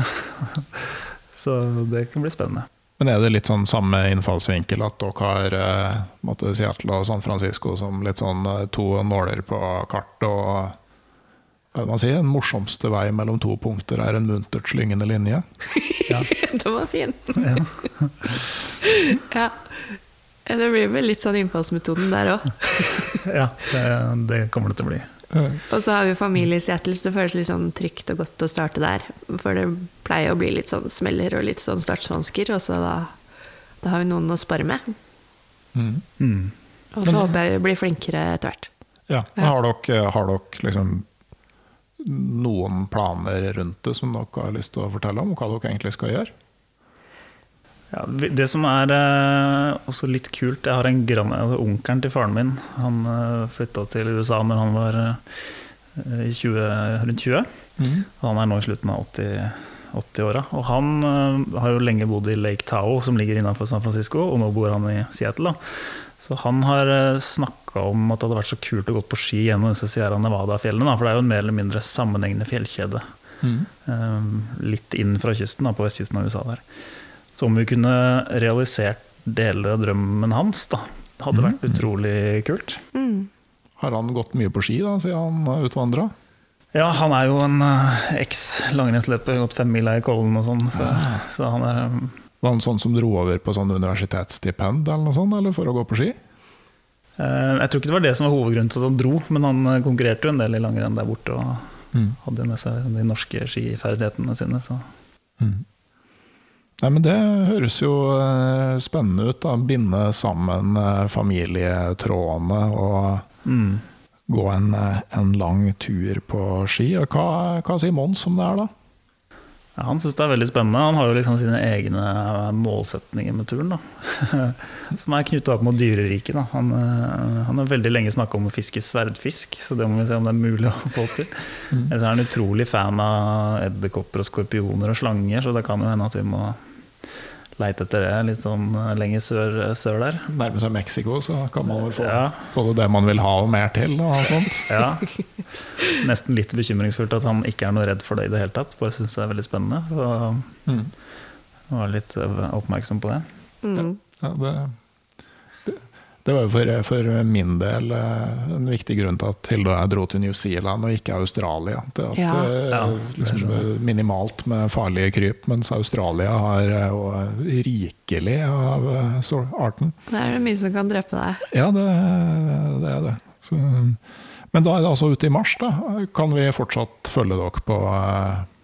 så det kan bli spennende. Men er det litt sånn samme innfallsvinkel at dere har eh, måtte Seattle og San Francisco som litt sånn eh, to nåler på kartet, og si, den morsomste vei mellom to punkter er en muntert slyngende linje? Den var fin. Ja. Ja. Det blir vel litt sånn innfallsmetoden der òg. Ja, det, det kommer det til å bli. Og så har vi familie i Seattle, så det føles litt sånn trygt og godt å starte der. For det pleier å bli litt sånn smeller og litt sånn startsvansker, og så da, da har vi noen å spare med. Mm. Og så håper jeg vi blir flinkere etter hvert. Ja. Har dere, har dere liksom noen planer rundt det som dere har lyst til å fortelle om? Hva dere egentlig skal gjøre? Ja, det som er eh, også litt kult Jeg har en granne, altså Onkelen til faren min Han eh, flytta til USA når han var eh, i 20, rundt 20. Og han er nå i slutten av 80 80-åra. Og han eh, har jo lenge bodd i Lake Tao, som ligger innenfor San Francisco, og nå bor han i Seattle. Da. Så han har uh, snakka om at det hadde vært så kult å gå på ski gjennom disse Sierra Nevada-fjellene. For det er jo en mer eller mindre sammenhengende fjellkjede. Mm. litt inn fra kysten, da, på vestkysten av USA der. Så om vi kunne realisert deler av drømmen hans. da. Det hadde vært utrolig kult. Mm. Har han gått mye på ski da, siden han utvandra? Ja, han er jo en uh, eks-langrennsløper, gått femmila i Kollen og sånn. Så, så han er um, Var han sånn som dro over på sånn universitetsstipend eller noe sånt, eller for å gå på ski? uh, Jeg tror ikke det var det som var hovedgrunnen til at han dro, men han uh, konkurrerte jo en del i langrenn der borte og Mm. hadde med seg de norske skiferdighetene sine. Så. Nei, men Det høres jo eh, spennende ut. da, Binde sammen eh, familietrådene og Mm. gå en, eh, en lang tur på ski. Hva, hva sier Mons om det her, da? Ja, han syns det er veldig spennende. Han har jo liksom sine egne målsetninger med turen. da. Som er knytta opp mot dyreriket. Han, eh, han har veldig lenge snakka om å fiske sverdfisk, så det må vi se om det er mulig å få til. Ellers er han utrolig fan av edderkopper og skorpioner og slanger, så det kan jo hende at vi må leite etter det litt sånn eh, lenger sør, sør der. Nærme seg Mexico, så kan man vel få Ja. både det man vil ha og mer til. og sånt. Ja. Nesten litt bekymringsfullt at han ikke er noe redd for det i det hele tatt. Bare syns det er veldig spennende. Så Mm. var litt eh, oppmerksom på det. Mm. Ja, det, det, var jo for, for min del eh, en viktig grunn til at Hilde og jeg dro til New Zealand og ikke Australia. Det at, Ja. eh, Ja, liksom, minimalt med farlige kryp, mens Australia har eh, jo rikelig av så arten. Det er mye som kan drepe deg. Ja, det, det er det. Så, men da er det altså ute i mars. da. Kan vi fortsatt følge dere på,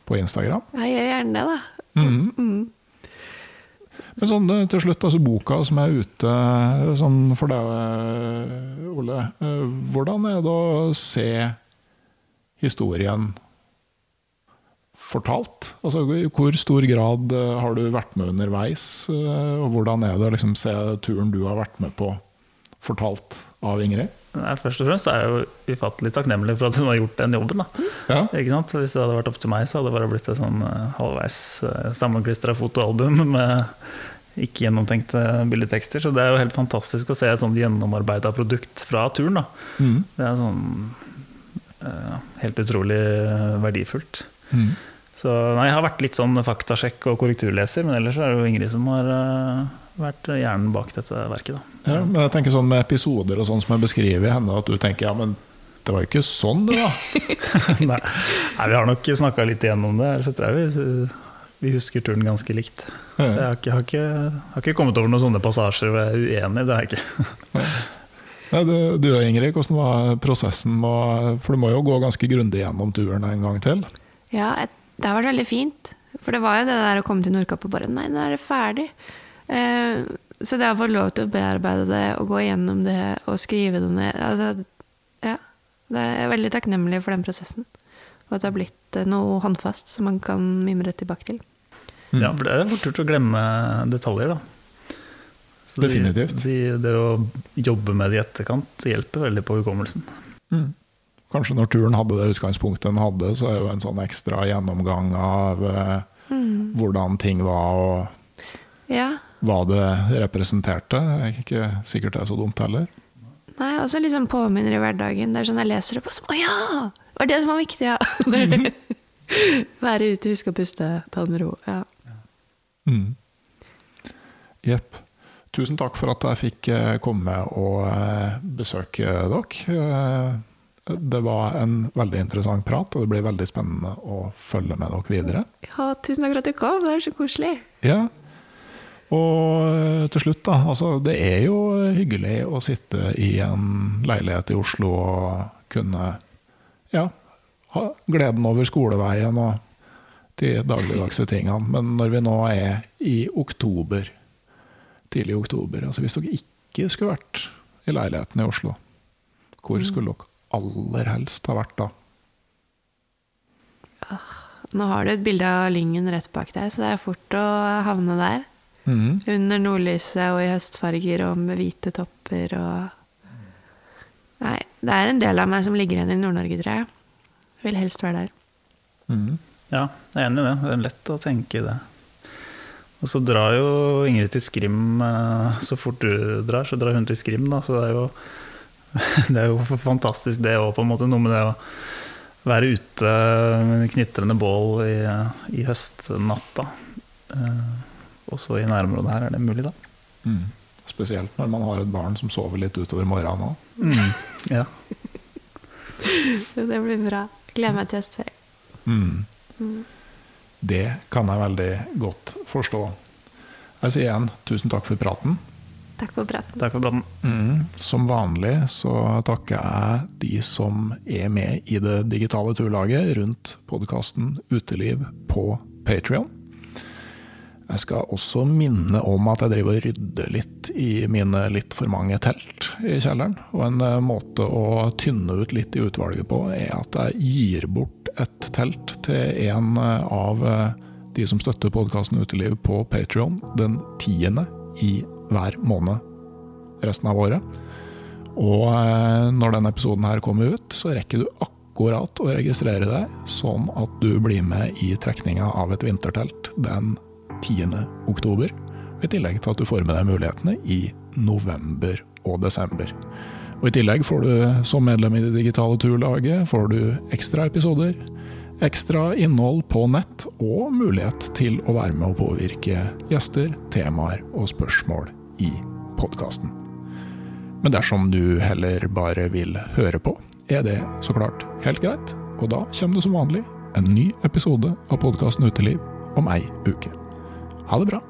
på Instagram? Jeg gjør gjerne det, da. Mhm. Mm. Men sånn eh, til slutt, altså boka som er ute eh, sånn for deg, eh, Ole. Hvordan er det å se historien fortalt? Altså, I hvor stor grad har du vært med underveis? Og hvordan er det å liksom se turen du har vært med på, fortalt av Ingrid? Nei, først og fremst er jeg jo ufattelig takknemlig for at hun har gjort den jobben. Ja. Hvis det hadde vært opp til meg, så hadde det bare blitt et sånn eh, halvveis uh, sammenklistra fotoalbum med ikke gjennomtenkte bildetekster. Så det er jo helt fantastisk å se et sånn gjennomarbeida produkt fra turen. Mm. Det er sånn uh, helt utrolig eh, verdifullt. Mm. Så nei, jeg har vært litt sånn faktasjekk og korrekturleser, men ellers er det jo Ingrid som har eh, vært hjernen bak dette verket. da. Ja, men jeg tenker sånn Med episoder og sånn som jeg beskriver i henne, at du tenker ja, men det var jo ikke sånn, det, var. Nei, nei, vi har nok snakka litt igjennom det. Så tror jeg vi, vi husker turen ganske likt. Jeg har ikke, har, ikke, har ikke kommet over noen sånne passasjer hvor jeg er uenig. Det har jeg ikke. Nei, du, du og Ingrid, hvordan var prosessen? med- For du må jo gå ganske grundig gjennom turen en gang til? Ja, det har vært veldig fint. For det var jo det der å komme til Nordkapp og bare Nei, nå er det ferdig. Eh, så det å få lov til å bearbeide det og gå gjennom det og skrive det ned altså, ja, det er veldig takknemlig for den prosessen. Og at det har blitt eh, noe håndfast som man kan mimre tilbake til. Ja, for det er fort gjort å glemme detaljer, da. Så de- Definitivt. De, det å jobbe med det i etterkant hjelper veldig på hukommelsen. Kanskje når turen hadde det utgangspunktet den hadde, så er jo en sånn ekstra gjennomgang av eh, hvordan ting var, og Ja. Hva det representerte. Det er ikke sikkert det er så dumt heller. Nei, også liksom påminner i hverdagen. Det er sånn jeg leser det på som Å ja! Det var det som var viktig, ja! Være ute, huske å puste, ta det med ro. Ja. Mm. Tusen takk for at jeg fikk eh, komme og eh, besøke dere. Eh, Det var en veldig interessant prat, og det blir veldig spennende å følge med dere videre. ja, tusen takk for at du kom. Det er så koselig. Ja. Og eh, til slutt, da. Altså, det er jo hyggelig å sitte i en leilighet i Oslo og kunne ja, ha gleden over skoleveien og de dagligdagse tingene. Men når vi nå er i oktober, tidlig i oktober altså Hvis dere ikke skulle vært i leiligheten i Oslo, hvor skulle dere aller helst ha vært da? Nå har du et bilde av Lyngen rett bak deg, så det er fort å havne der. Mhm. Under nordlyset og i høstfarger og med hvite topper og Nei, det er en del av meg som ligger igjen i Nord-Norge, tror jeg. Vil helst være der. Mm. Ja, jeg er enig i det. Det er lett å tenke i det. Og så drar jo Ingrid til Skrim eh, så fort du drar, så drar hun til Skrim, da. Så det er jo, det er jo fantastisk det òg, på en måte. Noe med det å være ute med knitrende bål i, i høstnatta. Eh, Og så i nærområdet her, er det mulig, da? Mm. Spesielt når man har et barn som sover litt utover morgenen òg. Mm. Ja. Det blir bra. Gleder meg til høstferie. Mm. Det kan jeg veldig godt forstå. Jeg sier igjen tusen takk for praten. Takk for praten. Takk for praten. Mm. Som vanlig så takker jeg de som er med i det digitale turlaget rundt podkasten Uteliv på Patrion. Jeg skal også minne om at jeg driver og rydder litt i mine litt for mange telt i kjelleren. Og en eh, måte å tynne ut litt i utvalget på, er at jeg gir bort et telt til en eh, av eh, de som støtter podkasten Uteliv på Patrion den tiende i hver måned resten av året. Og når denne episoden her kommer ut, så rekker du akkurat å registrere deg, sånn at du blir med i trekninga av et vintertelt den 10. oktober. I tillegg til at du får med deg mulighetene i november og desember. Og I tillegg får du som medlem i det digitale turlaget får du ekstra episoder, ekstra innhold på nett og mulighet til å være med å påvirke gjester, temaer og spørsmål i podkasten. Men dersom du heller bare vil høre på, er det så klart helt greit. Og da kommer det som vanlig en ny episode av podkasten Uteliv om ei uke. Ha det bra.